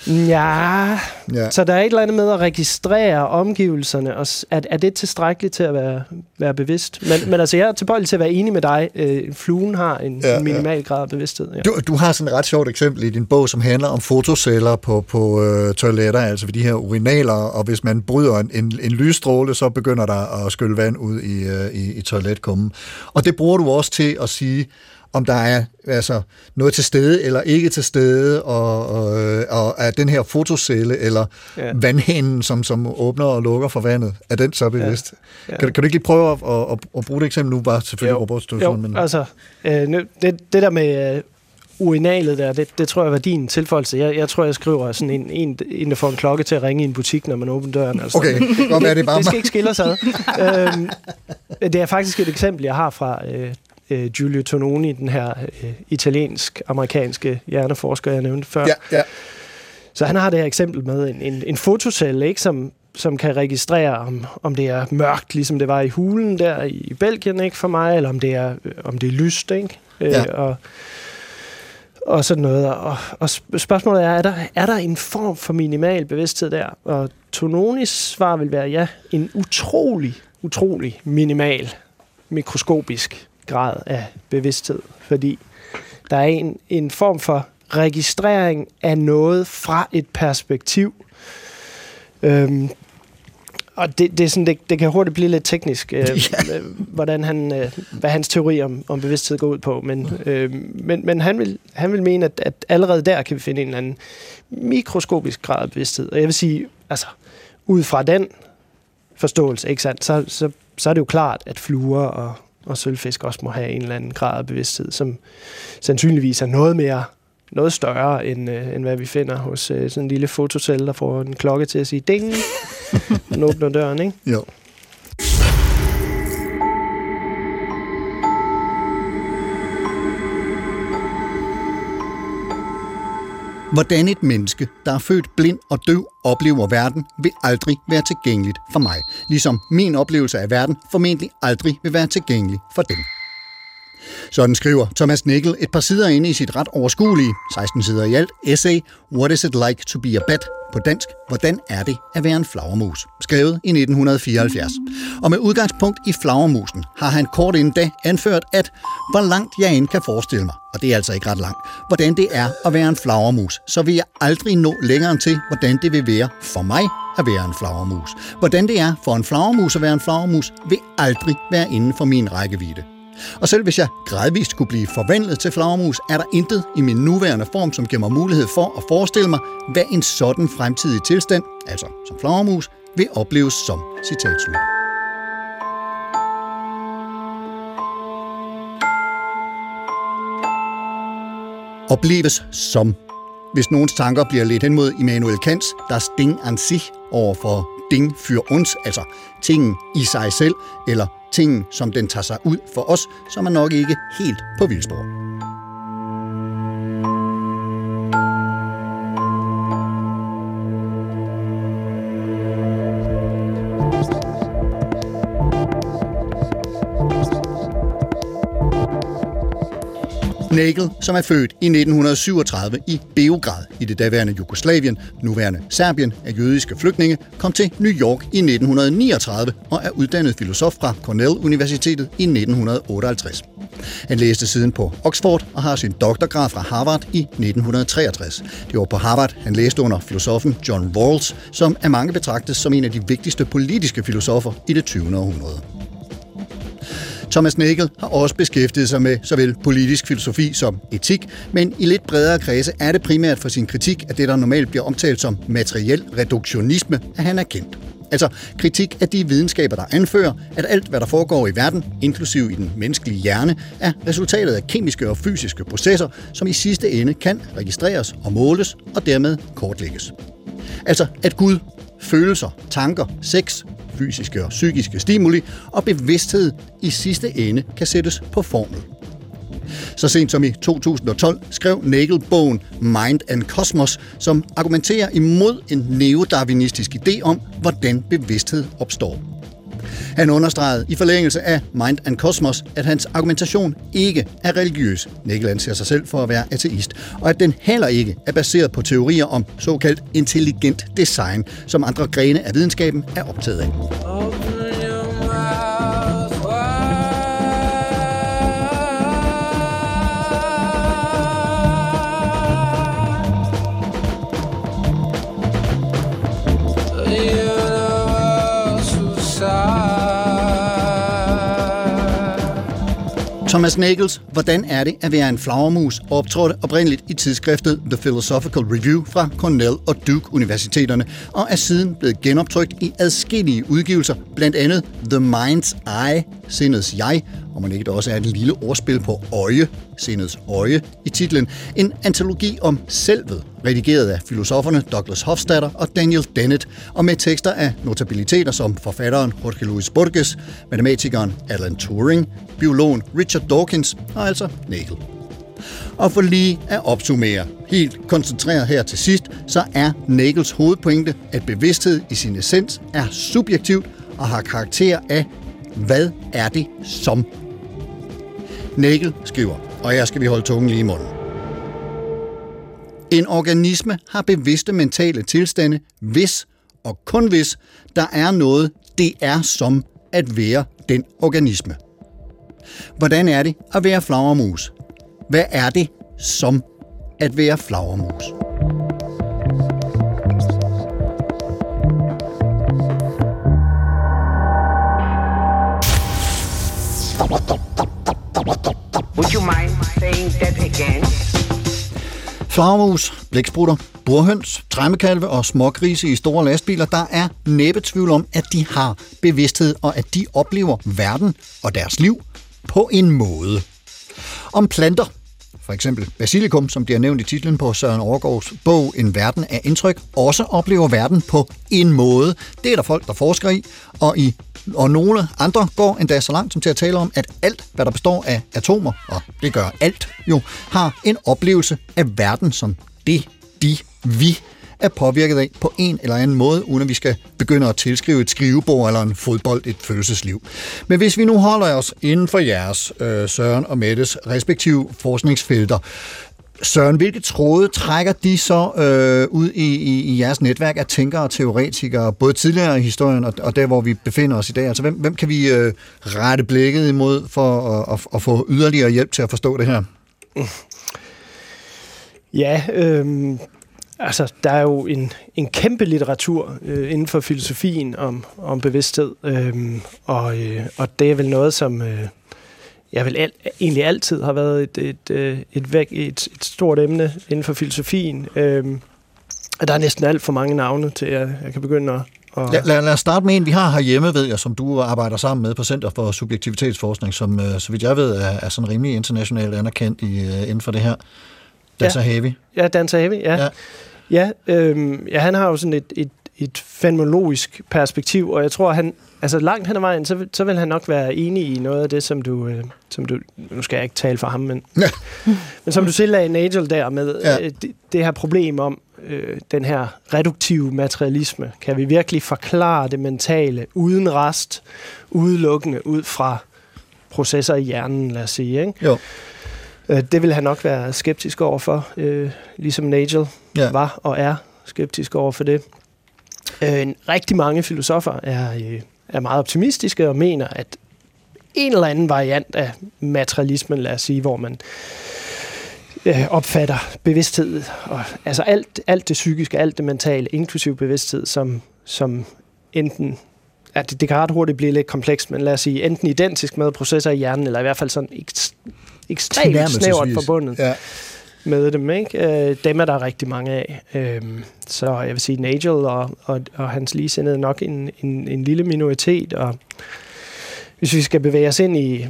Ja, ja, så der er et eller andet med at registrere omgivelserne, og er, er det tilstrækkeligt til at være, være bevidst? Men, men altså, jeg er tilbøjelig til at være enig med dig. Øh, fluen har en, ja, en minimal ja. grad af bevidsthed. Ja. Du, du har sådan et ret sjovt eksempel i din bog, som handler om fotoceller på, på øh, toiletter, altså ved de her urinaler, og hvis man bryder en, en, en lysstråle, så begynder der at skylle vand ud i, øh, i, i toiletkummen. Og det bruger du også til at sige, om der er altså, noget til stede eller ikke til stede, og, og, og er den her fotocelle eller ja. vandhænden, som, som åbner og lukker for vandet, er den så bevidst? Ja. Ja. Kan, kan du ikke lige prøve at, at, at, at bruge det eksempel nu, bare selvfølgelig robotstøvsugeren? Jo, men... altså, øh, det, det der med øh, urinalet der, det, det tror jeg var din tilføjelse. Jeg, jeg tror, jeg skriver sådan en, en, en, der får en klokke til at ringe i en butik, når man åbner døren. Altså, okay, det, godt det, bare det skal ikke skille os ad. øhm, det er faktisk et eksempel, jeg har fra øh, øh, Giulio Tononi, den her øh, italiensk-amerikanske hjerneforsker, jeg nævnte før. Ja, ja. Så han har det her eksempel med en, en, en fotocelle, ikke, som, som kan registrere, om, om det er mørkt, ligesom det var i hulen der i Belgien ikke, for mig, eller om det er, om det er lyst. Ikke? Øh, ja. og, og sådan noget. Og, og spørgsmålet er, er der, er der en form for minimal bevidsthed der? Og Tononis svar vil være, ja, en utrolig, utrolig minimal, mikroskopisk grad af bevidsthed, fordi der er en, en form for registrering af noget fra et perspektiv. Øhm, Og det, det, er sådan, det, det kan hurtigt blive lidt teknisk, øh, ja. hvordan han, øh, hvad hans teori om, om bevidsthed går ud på. Men, øh, men, men han, vil, han vil mene, at, at allerede der kan vi finde en eller anden mikroskopisk grad af bevidsthed. Og jeg vil sige, altså, ud fra den forståelse, ikke sandt, så, så, så er det jo klart, at fluer og, og sølvfisk også må have en eller anden grad af bevidsthed, som sandsynligvis er noget mere noget større, end, øh, end hvad vi finder hos øh, sådan en lille fotocell, der får en klokke til at sige ding, og åbner døren, ikke? Jo. Hvordan et menneske, der er født blind og døv, oplever verden, vil aldrig være tilgængeligt for mig. Ligesom min oplevelse af verden formentlig aldrig vil være tilgængelig for dem. Sådan skriver Thomas Nickel et par sider inde i sit ret overskuelige, 16 sider i alt, essay What is it like to be a bat? På dansk, hvordan er det at være en flagermus? Skrevet i 1974. Og med udgangspunkt i flagermusen har han kort inden da anført, at hvor langt jeg end kan forestille mig, og det er altså ikke ret langt, hvordan det er at være en flagermus, så vil jeg aldrig nå længere end til, hvordan det vil være for mig at være en flagermus. Hvordan det er for en flagermus at være en flagermus, vil aldrig være inden for min rækkevidde. Og selv hvis jeg gradvist kunne blive forvandlet til flagermus, er der intet i min nuværende form, som giver mig mulighed for at forestille mig, hvad en sådan fremtidig tilstand, altså som flagermus, vil opleves som. Citat slut. Opleves som. Hvis nogens tanker bliver lidt hen mod Immanuel Kants, der Ding an sich over for Ding für uns, altså tingen i sig selv, eller tingen, som den tager sig ud for os, som er nok ikke helt på vildspor. Nagel, som er født i 1937 i Beograd i det daværende Jugoslavien, nuværende Serbien af jødiske flygtninge, kom til New York i 1939 og er uddannet filosof fra Cornell Universitetet i 1958. Han læste siden på Oxford og har sin doktorgrad fra Harvard i 1963. Det var på Harvard, han læste under filosofen John Rawls, som er mange betragtes som en af de vigtigste politiske filosofer i det 20. århundrede. Thomas Nagel har også beskæftiget sig med såvel politisk filosofi som etik, men i lidt bredere kredse er det primært for sin kritik af det, der normalt bliver omtalt som materiel reduktionisme, at han er kendt. Altså kritik af de videnskaber, der anfører, at alt, hvad der foregår i verden, inklusiv i den menneskelige hjerne, er resultatet af kemiske og fysiske processer, som i sidste ende kan registreres og måles og dermed kortlægges. Altså at Gud, følelser, tanker, sex, fysiske og psykiske stimuli, og bevidsthed i sidste ende kan sættes på formel. Så sent som i 2012 skrev Nagel bogen Mind and Cosmos, som argumenterer imod en neodarwinistisk idé om, hvordan bevidsthed opstår. Han understregede i forlængelse af Mind and Cosmos, at hans argumentation ikke er religiøs. Nickel anser sig selv for at være ateist, og at den heller ikke er baseret på teorier om såkaldt intelligent design, som andre grene af videnskaben er optaget af. Thomas Nagels Hvordan er det at være en flagermus optrådte oprindeligt i tidsskriftet The Philosophical Review fra Cornell og Duke Universiteterne og er siden blevet genoptrykt i adskillige udgivelser, blandt andet The Mind's Eye, Sindets Jeg, og man ikke der også er et lille ordspil på øje, sindets øje, i titlen. En antologi om selvet, redigeret af filosoferne Douglas Hofstadter og Daniel Dennett, og med tekster af notabiliteter som forfatteren Jorge Luis Borges, matematikeren Alan Turing, biologen Richard Dawkins og altså Nagel. Og for lige at opsummere, helt koncentreret her til sidst, så er Nagels hovedpointe, at bevidsthed i sin essens er subjektivt og har karakter af, hvad er det som Nagel skriver, og her skal vi holde tungen lige i munden. En organisme har bevidste mentale tilstande, hvis og kun hvis der er noget, det er som at være den organisme. Hvordan er det at være flagermus? Hvad er det som at være flagermus? Would you mind saying that again? Flagermus, blæksprutter, burhøns, træmmekalve og smågrise i store lastbiler, der er næppe tvivl om, at de har bevidsthed og at de oplever verden og deres liv på en måde. Om planter, for eksempel basilikum, som bliver nævnt i titlen på Søren Overgaards bog En verden af indtryk, også oplever verden på en måde. Det er der folk, der forsker i, og, i, og nogle andre går endda så langt som til at tale om, at alt, hvad der består af atomer, og det gør alt jo, har en oplevelse af verden som det, de, vi er påvirket af på en eller anden måde, uden at vi skal begynde at tilskrive et skrivebord eller en fodbold et følelsesliv. Men hvis vi nu holder os inden for jeres, øh, Søren og Mettes, respektive forskningsfelter, Søren, hvilke tråde trækker de så øh, ud i, i, i jeres netværk af tænkere og teoretikere, både tidligere i historien og, og der, hvor vi befinder os i dag? Altså, hvem, hvem kan vi øh, rette blikket imod for at, at, at få yderligere hjælp til at forstå det her? Ja, øh, altså der er jo en, en kæmpe litteratur øh, inden for filosofien om, om bevidsthed, øh, og, øh, og det er vel noget, som øh, jeg vel al, egentlig altid har været et, et, et, et, væk, et, et stort emne inden for filosofien. Øh, der er næsten alt for mange navne til, at jeg kan begynde at, og... Lad, lad, lad os starte med en, vi har herhjemme, ved jeg, som du arbejder sammen med på Center for Subjektivitetsforskning, som, øh, så vidt jeg ved, er, er sådan rimelig internationalt anerkendt i, uh, inden for det her. Danser ja. Heavy. Ja, Danser Heavy, ja. Ja, ja, øhm, ja han har jo sådan et, et, et fenomenologisk perspektiv, og jeg tror, han, altså langt hen ad vejen, så, så vil han nok være enig i noget af det, som du, øh, som du nu skal jeg ikke tale for ham, men, ja. men som du selv lagde Nigel der med, ja. øh, det, det her problem om, øh, den her reduktive materialisme. Kan vi virkelig forklare det mentale uden rest, udelukkende ud fra processer i hjernen, lad os sige. Ikke? Jo. Øh, det vil han nok være skeptisk overfor, øh, ligesom Nagel ja. var og er skeptisk over for det. Øh, rigtig mange filosofer er, øh, er meget optimistiske og mener, at en eller anden variant af materialismen, lad os sige, hvor man øh, opfatter bevidsthed, og, altså alt, alt det psykiske, alt det mentale, inklusiv bevidsthed, som, som enten ja, det, det kan ret hurtigt blive lidt komplekst, men lad os sige, enten identisk med processer i hjernen, eller i hvert fald sådan ekstremt snævert forbundet ja. med dem. Ikke? Øh, dem er der rigtig mange af. Øh, så jeg vil sige, Nigel og, og, og hans ligesindede er nok en, en, en lille minoritet, og hvis vi skal bevæge os ind i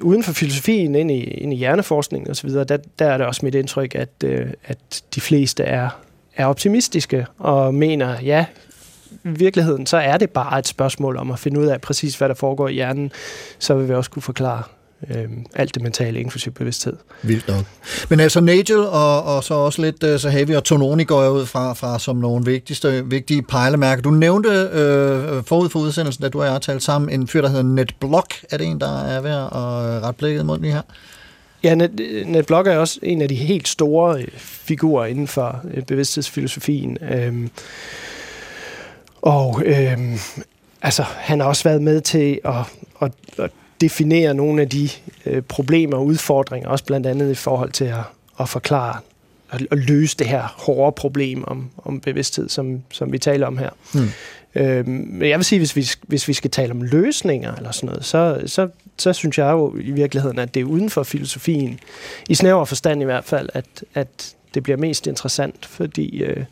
uden for filosofien, ind i, ind i hjerneforskning osv., der, der er det også mit indtryk, at, øh, at de fleste er, er optimistiske og mener, ja, i virkeligheden, så er det bare et spørgsmål om at finde ud af præcis, hvad der foregår i hjernen, så vil vi også kunne forklare øh, alt det mentale, inklusiv bevidsthed. Vildt nok. Men altså Nigel og, og så også lidt uh, så Heavy og Tononi går jeg ud fra, fra som nogle vigtigste, vigtige pejlemærker. Du nævnte øh, forud for udsendelsen, da du og jeg har talt sammen, en fyr, der hedder NetBlock. Er det en, der er ved at rette blikket mod lige her? Ja, Net, NetBlock er også en af de helt store øh, figurer inden for øh, bevidsthedsfilosofien. Øhm, og øhm, altså, han har også været med til at, at, at definere nogle af de øh, problemer og udfordringer, også blandt andet i forhold til at, at forklare og, at løse det her hårde problem om, om bevidsthed, som, som vi taler om her. Mm. Øhm, men jeg vil sige, hvis vi, hvis vi skal tale om løsninger eller sådan noget, så, så, så synes jeg jo i virkeligheden, at det er uden for filosofien, i snæver forstand i hvert fald, at, at det bliver mest interessant, fordi øh,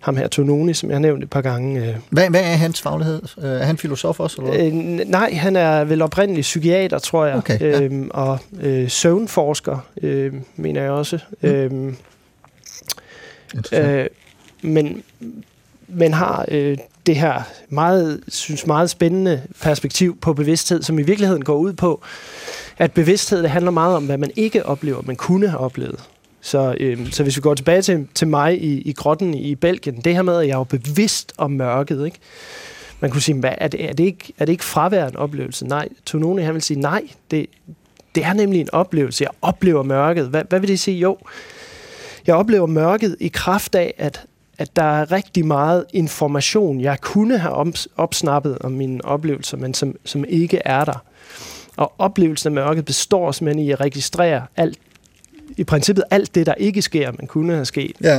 ham her, Tononi, som jeg har nævnt et par gange. Øh. Hvad, hvad er hans faglighed? Øh, er han filosof også? Eller? Øh, nej, han er vel oprindelig psykiater, tror jeg, okay, ja. øhm, og øh, søvnforsker, øh, mener jeg også. Mm. Øhm, øh, men, men har øh, det her meget, synes meget spændende perspektiv på bevidsthed, som i virkeligheden går ud på, at bevidsthed det handler meget om, hvad man ikke oplever, man kunne have oplevet. Så, øhm, så hvis vi går tilbage til, til mig i, i grotten i Belgien, det her med, at jeg var bevidst om mørket, ikke? man kunne sige, hvad, er, det, er, det ikke, er det ikke fraværende oplevelse? Nej, Tononi han vil sige, nej, det, det er nemlig en oplevelse. Jeg oplever mørket. Hvad, hvad vil det sige? Jo, jeg oplever mørket i kraft af, at, at der er rigtig meget information, jeg kunne have opsnappet om mine oplevelser, men som, som ikke er der. Og oplevelsen af mørket består simpelthen i at registrere alt i princippet alt det, der ikke sker, man kunne have sket. Ja.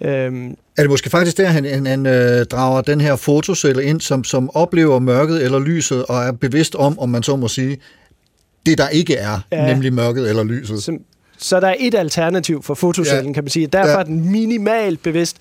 Øhm, er det måske faktisk der, han, han, han øh, drager den her fotocelle ind, som, som oplever mørket eller lyset, og er bevidst om, om man så må sige, det, der ikke er, Ja. nemlig mørket eller lyset. Så, så der er et alternativ for fotocellen. Ja. kan man sige. Derfor Ja. er den minimalt bevidst,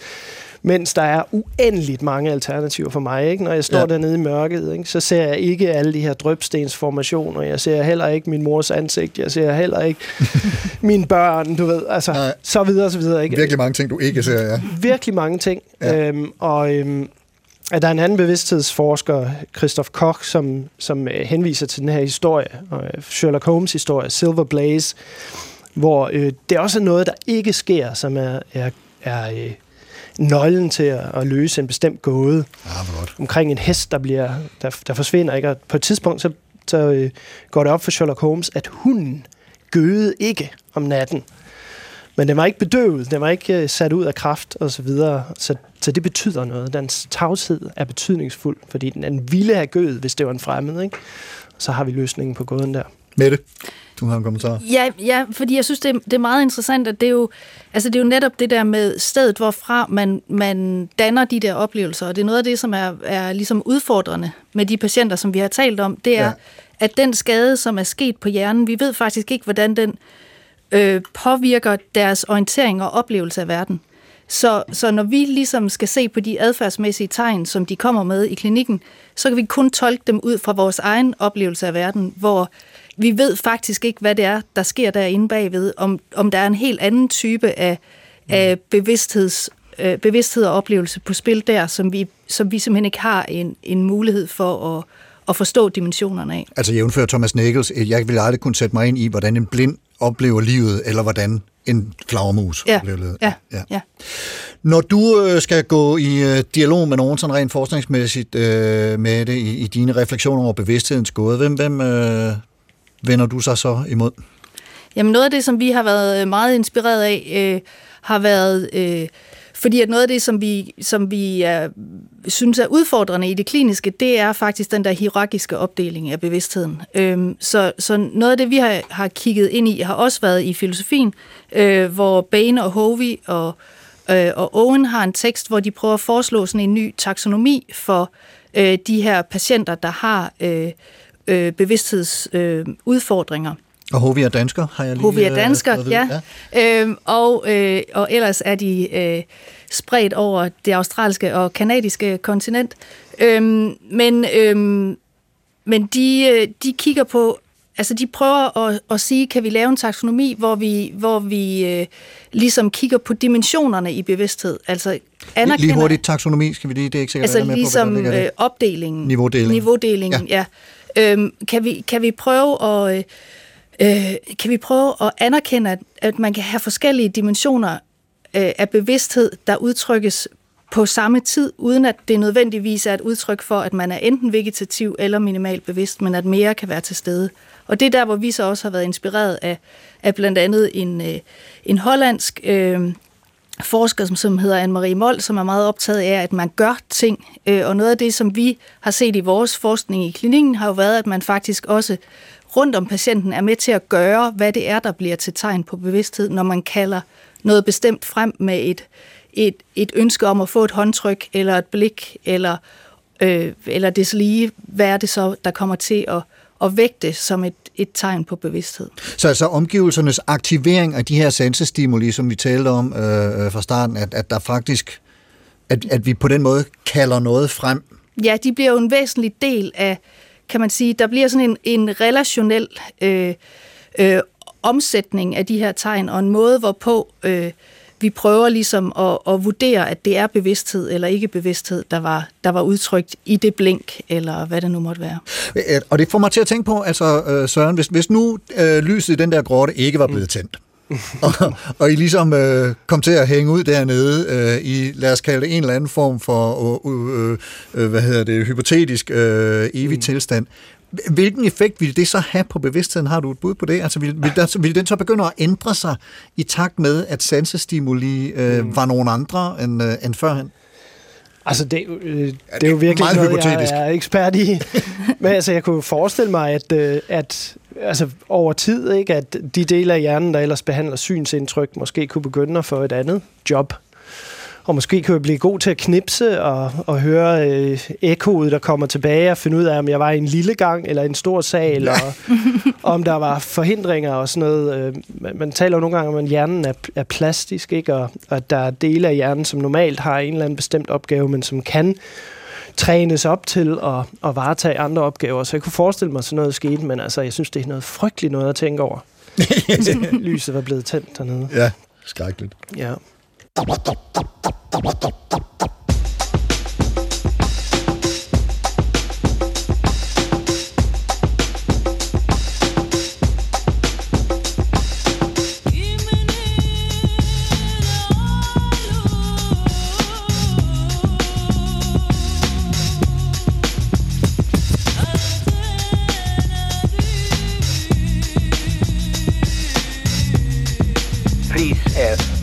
mens der er uendeligt mange alternativer for mig. Ikke? Når jeg står ja. Dernede i mørket, ikke? så ser jeg ikke alle de her drøbstensformationer. Jeg ser heller ikke min mors ansigt. Jeg ser heller ikke mine børn, du ved. Altså, Nej. så videre, så videre. Ikke? Virkelig mange ting, du ikke ser, ja. virkelig mange ting. Ja. Øhm, og øhm, at der er en anden bevidsthedsforsker, Christoph Koch, som, som øh, henviser til den her historie, øh, Sherlock Holmes historie, Silver Blaze, hvor øh, det også er noget, der ikke sker, som er, er, er øh, nøglen til at, at løse en bestemt gåde. Ja, hvor godt. Omkring en hest, der, bliver, der, der forsvinder. Ikke? Og på et tidspunkt, så, så øh, går det op for Sherlock Holmes, at hunden gøede ikke om natten. Men den var ikke bedøvet, den var ikke øh, sat ud af kraft og så videre. Så, så det betyder noget. Dens tavshed er betydningsfuld, fordi den, den ville have gøet, hvis det var en fremmed. Ikke? Så har vi løsningen på gåden der. Mette, du har en kommentar. Ja, ja, fordi jeg synes, det er, det er meget interessant, at det er, jo, altså det er jo netop det der med stedet, hvorfra man, man danner de der oplevelser, og det er noget af det, som er, er ligesom udfordrende med de patienter, som vi har talt om, det er, ja. At den skade, som er sket på hjernen, vi ved faktisk ikke, hvordan den øh, påvirker deres orientering og oplevelse af verden. Så, så når vi ligesom skal se på de adfærdsmæssige tegn, som de kommer med i klinikken, så kan vi kun tolke dem ud fra vores egen oplevelse af verden, hvor vi ved faktisk ikke, hvad det er, der sker derinde bagved, om, om der er en helt anden type af, af bevidstheds, øh, bevidsthed og oplevelse på spil der, som vi, som vi simpelthen ikke har en, en mulighed for at, at forstå dimensionerne af. Altså jævnfør Thomas Nichols, jeg ville aldrig kunne sætte mig ind i, hvordan en blind oplever livet, eller hvordan en flagermus Ja, oplever livet. ja, ja. ja. Når du øh, skal gå i øh, dialog med nogen sådan rent forskningsmæssigt øh, med det, i, i dine refleksioner over bevidsthedens gåde, hvem, hvem øh, vender du sig så imod? Jamen noget af det, som vi har været øh, meget inspireret af, øh, har været, øh, fordi at noget af det, som vi, som vi er, synes er udfordrende i det kliniske, det er faktisk den der hierarkiske opdeling af bevidstheden. Øhm, så, så noget af det, vi har, har kigget ind i, har også været i filosofien, øh, hvor Bain og Hovey og, øh, og Owen har en tekst, hvor de prøver at foreslå sådan en ny taksonomi for øh, de her patienter, der har øh, øh, bevidsthedsudfordringer. Øh, udfordringer. Og Hovi er dansker, har jeg lige Hovi er øh, dansker, vide. ja. Øhm, og, øh, og ellers er de øh, spredt over det australske og kanadiske kontinent. Øhm, men øhm, men de, øh, de kigger på, altså de prøver at, at sige, kan vi lave en taksonomi, hvor vi, hvor vi øh, ligesom kigger på dimensionerne i bevidsthed. Altså anerkender, lige hurtigt taksonomi, skal vi lige, det er ikke sikkert, altså med ligesom på, øh, opdelingen. Niveaudelingen. Niveaudelingen, ja. ja. Øhm, kan, vi, kan vi prøve at... Øh, øh, kan vi prøve at anerkende, at, at man kan have forskellige dimensioner øh, af bevidsthed, der udtrykkes på samme tid, uden at det nødvendigvis er et udtryk for, at man er enten vegetativ eller minimalt bevidst, men at mere kan være til stede. Og det er der, hvor vi så også har været inspireret af, af blandt andet en, øh, en hollandsk øh, forsker, som, hedder Anne-Marie Mold, som er meget optaget af, at man gør ting. Øh, og noget af det, som vi har set i vores forskning i klinikken, har jo været, at man faktisk også rundt om patienten er med til at gøre, hvad det er, der bliver til tegn på bevidsthed, når man kalder noget bestemt frem med et, et, et ønske om at få et håndtryk, eller et blik, eller, øh, eller det lige, hvad er det så, der kommer til at, at vægte som et, et tegn på bevidsthed. Så altså omgivelsernes aktivering af de her sansestimuli, som vi talte om øh, fra starten, at, at der faktisk, at, at vi på den måde kalder noget frem. Ja, de bliver jo en væsentlig del af, kan man sige, der bliver sådan en, en relationel øh, øh, omsætning af de her tegn, og en måde, hvorpå øh, vi prøver ligesom at, at vurdere, at det er bevidsthed eller ikke bevidsthed, der var, der var udtrykt i det blink, eller hvad det nu måtte være. Øh, Og det får mig til at tænke på, altså øh, Søren, hvis, hvis nu øh, lyset i den der grotte ikke var blevet tændt, og, og I ligesom øh, kom til at hænge ud dernede øh, i, lad os kalde det en eller anden form for, øh, øh, hvad hedder det, hypotetisk øh, evig mm. tilstand. Hvilken effekt ville det så have på bevidstheden? Har du et bud på det? Altså, vil, vil, der, vil den så begynde at ændre sig i takt med, at sansestimuli øh, mm. var nogen andre end, øh, end førhen? Altså, det, er øh, det er jo virkelig meget noget, hypotetisk. jeg er ekspert i. Men altså, jeg kunne forestille mig, at, øh, at altså, over tid, ikke, at de dele af hjernen, der ellers behandler synsindtryk, måske kunne begynde at få et andet job. Og måske kan jeg blive god til at knipse og, og høre øh, ekkoet, der kommer tilbage og finde ud af, om jeg var i en lille gang eller en stor sal, og, og om der var forhindringer og sådan noget. Øh, man, taler jo nogle gange om, at hjernen er, er plastisk, ikke? Og, og at der er dele af hjernen, som normalt har en eller anden bestemt opgave, men som kan trænes op til at, at varetage andre opgaver. Så jeg kunne forestille mig, at sådan noget skete, men altså, jeg synes, det er noget frygteligt noget at tænke over. Lyset var blevet tændt dernede. Ja, skrækkeligt. Ja. チップチップチップチップチップ。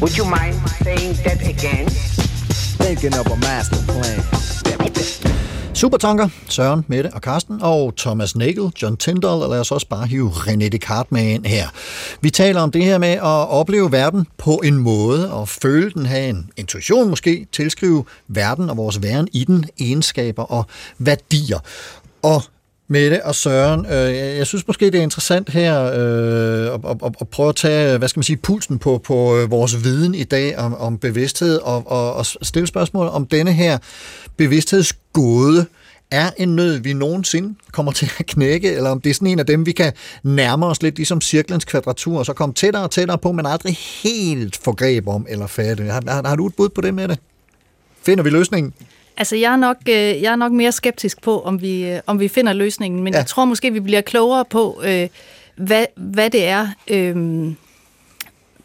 Would you mind saying that again? Thinking of a master plan. Supertanker, Søren, Mette og Karsten, og Thomas Nagel, John Tyndall, og lad os også bare hive René Descartes med ind her. Vi taler om det her med at opleve verden på en måde, og føle den, have en intuition måske, tilskrive verden og vores væren i den egenskaber og værdier. Og Mette og Søren, øh, jeg synes måske, det er interessant her øh, at, at, at prøve at tage, hvad skal man sige, pulsen på, på øh, vores viden i dag om, om bevidsthed, og, og, og stille spørgsmål om denne her bevidsthedsgåde er en nød, vi nogensinde kommer til at knække, eller om det er sådan en af dem, vi kan nærme os lidt ligesom cirklens kvadratur, og så komme tættere og tættere på, men aldrig helt få greb om eller fatte. Har, har, har du et bud på det med det? Finder vi løsningen? Altså, jeg er nok, øh, jeg er nok mere skeptisk på, om vi, øh, om vi finder løsningen, men Ja. jeg tror måske, vi bliver klogere på, øh, hvad, hvad det er, øh,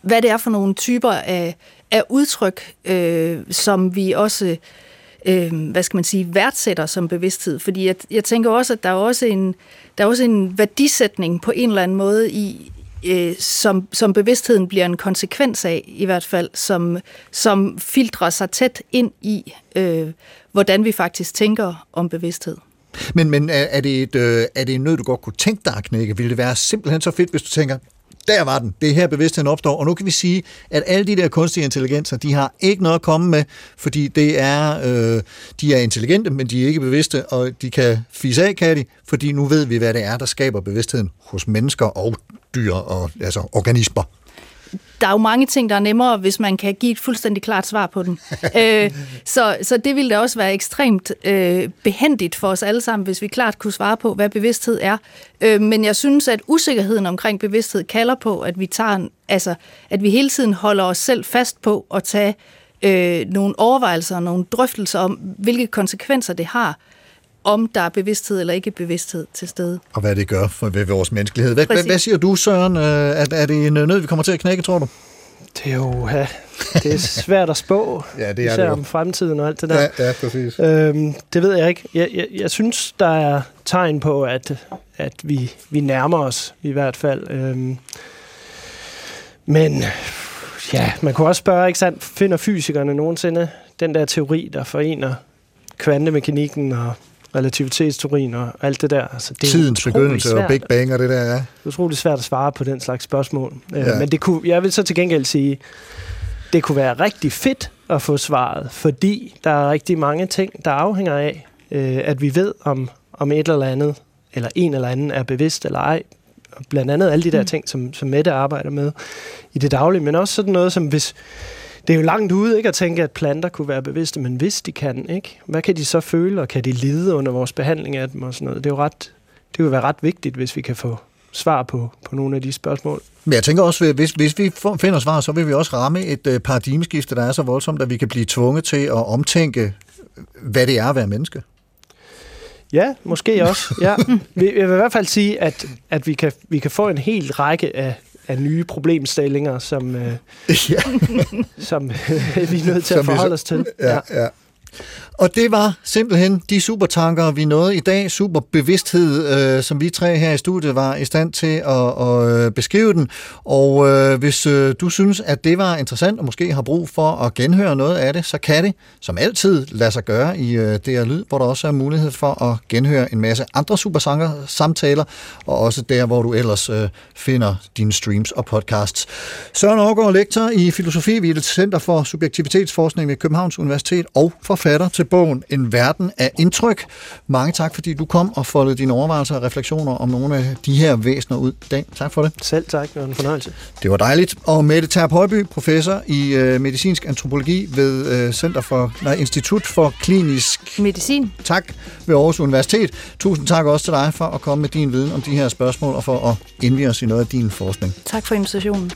hvad det er for nogle typer af, af udtryk, øh, som vi også, øh, hvad skal man sige, værdsætter som bevidsthed. Fordi jeg, jeg tænker også, at der er også en, der er også en værdisætning på en eller anden måde i, øh, som, som bevidstheden bliver en konsekvens af, i hvert fald, som, som filtrer sig tæt ind i, øh, hvordan vi faktisk tænker om bevidsthed. Men, men er, er, det et, øh, er det en nød, du godt kunne tænke dig at knække? Ville det være simpelthen så fedt, hvis du tænker, der var den, det er her bevidstheden opstår, og nu kan vi sige, at alle de der kunstige intelligenser, de har ikke noget at komme med, fordi det er, øh, de er intelligente, men de er ikke bevidste, og de kan fise af, kan de, fordi nu ved vi, hvad det er, der skaber bevidstheden hos mennesker og dyr, og altså organismer. Der er jo mange ting, der er nemmere, hvis man kan give et fuldstændig klart svar på den. øh, så, så det ville da også være ekstremt øh, behendigt for os alle sammen, hvis vi klart kunne svare på, hvad bevidsthed er. Øh, men jeg synes, at usikkerheden omkring bevidsthed kalder på, at vi tager en, altså, at vi hele tiden holder os selv fast på at tage øh, nogle overvejelser og nogle drøftelser om, hvilke konsekvenser det har, om der er bevidsthed eller ikke bevidsthed til stede. Og hvad det gør for ved vores menneskelighed. Hvad, hvad, hvad siger du, Søren? Øh, Er, er det en nød, vi kommer til at knække, tror du? Det er jo ja, det er svært at spå, Ja, det er især det om fremtiden og alt det der. Ja, ja, præcis. Øhm, det ved jeg ikke. Jeg, jeg, jeg synes, der er tegn på, at, at vi, vi nærmer os i hvert fald. Øhm, men ja, man kunne også spørge, ikke sandt, finder fysikerne nogensinde den der teori, der forener kvantemekanikken og relativitetsteorien og alt det der. Altså, det er Tidens utrolig begyndelse og svært. Big Bang og det der, ja. Det er utroligt svært at svare på den slags spørgsmål. Ja. Ja. Men det kunne, jeg vil så til gengæld sige, det kunne være rigtig fedt at få svaret, fordi der er rigtig mange ting, der afhænger af, øh, at vi ved, om, om et eller andet, eller en eller anden er bevidst eller ej. Og Blandt andet alle de der Mm. ting, som, som Mette arbejder med i det daglige, men også sådan noget som hvis... Det er jo langt ude ikke at tænke, at planter kunne være bevidste, men hvis de kan, ikke? hvad kan de så føle, og kan de lide under vores behandling af dem og sådan noget? Det er jo ret, det vil være ret vigtigt, hvis vi kan få svar på, på nogle af de spørgsmål. Men jeg tænker også, hvis, hvis vi finder svar, så vil vi også ramme et øh, paradigmeskifte, der er så voldsomt, at vi kan blive tvunget til at omtænke, hvad det er at være menneske. Ja, måske også. Ja. Vi- Jeg vil i hvert fald sige, at, at vi, kan, vi kan få en hel række af, af nye problemstillinger, som, øh, ja. som øh, vi er nødt til Som at forholde så- os til. Ja, ja. Og det var simpelthen de supertanker, vi nåede i dag. Superbevidsthed, øh, som vi tre her i studiet var i stand til at, at øh, beskrive den. Og øh, hvis øh, du synes, at det var interessant, og måske har brug for at genhøre noget af det, så kan det, som altid, lade sig gøre i øh, DR Lyd, hvor der også er mulighed for at genhøre en masse andre supertanker samtaler, og også der, hvor du ellers øh, finder dine streams og podcasts. Søren Aargaard, lektor i filosofi ved Center for Subjektivitetsforskning ved Københavns Universitet og forfatter til bogen En verden af indtryk. Mange tak, fordi du kom og foldede dine overvejelser og refleksioner om nogle af de her væsener ud. Dan, tak for det. Selv tak, det var en fornøjelse. Det var dejligt. Og Mette Terp Højby, professor i øh, medicinsk antropologi ved øh, Center for, nej, Institut for Klinisk Medicin. Tak ved Aarhus Universitet. Tusind tak også til dig for at komme med din viden om de her spørgsmål og for at indvige os i noget af din forskning. Tak for invitationen.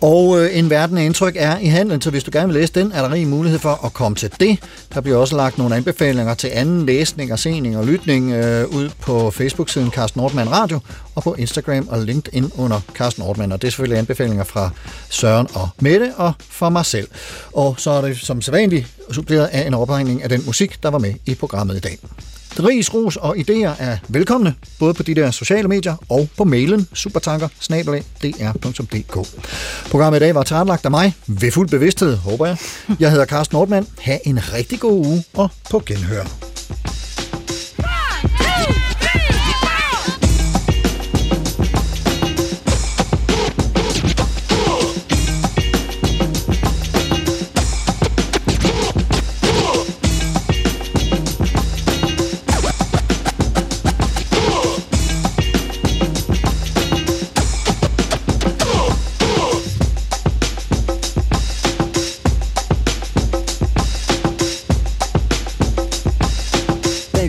Og øh, En verden af indtryk er i handlen, så hvis du gerne vil læse den, er der rig mulighed for at komme til det. Der bliver også lagt nogle anbefalinger til anden læsning og sening og lytning øh, ud på Facebook-siden Carsten Nordmann Radio og på Instagram og LinkedIn under Carsten Nordmann. Og det er selvfølgelig anbefalinger fra Søren og Mette og fra mig selv. Og så er det som sædvanligt suppleret af en opregning af den musik, der var med i programmet i dag. Ris, ros og idéer er velkomne, både på de der sociale medier og på mailen supertanker Programmet i dag var tilrettelagt af mig ved fuld bevidsthed, håber jeg. Jeg hedder Carsten Nordmann. Ha' en rigtig god uge og på genhør.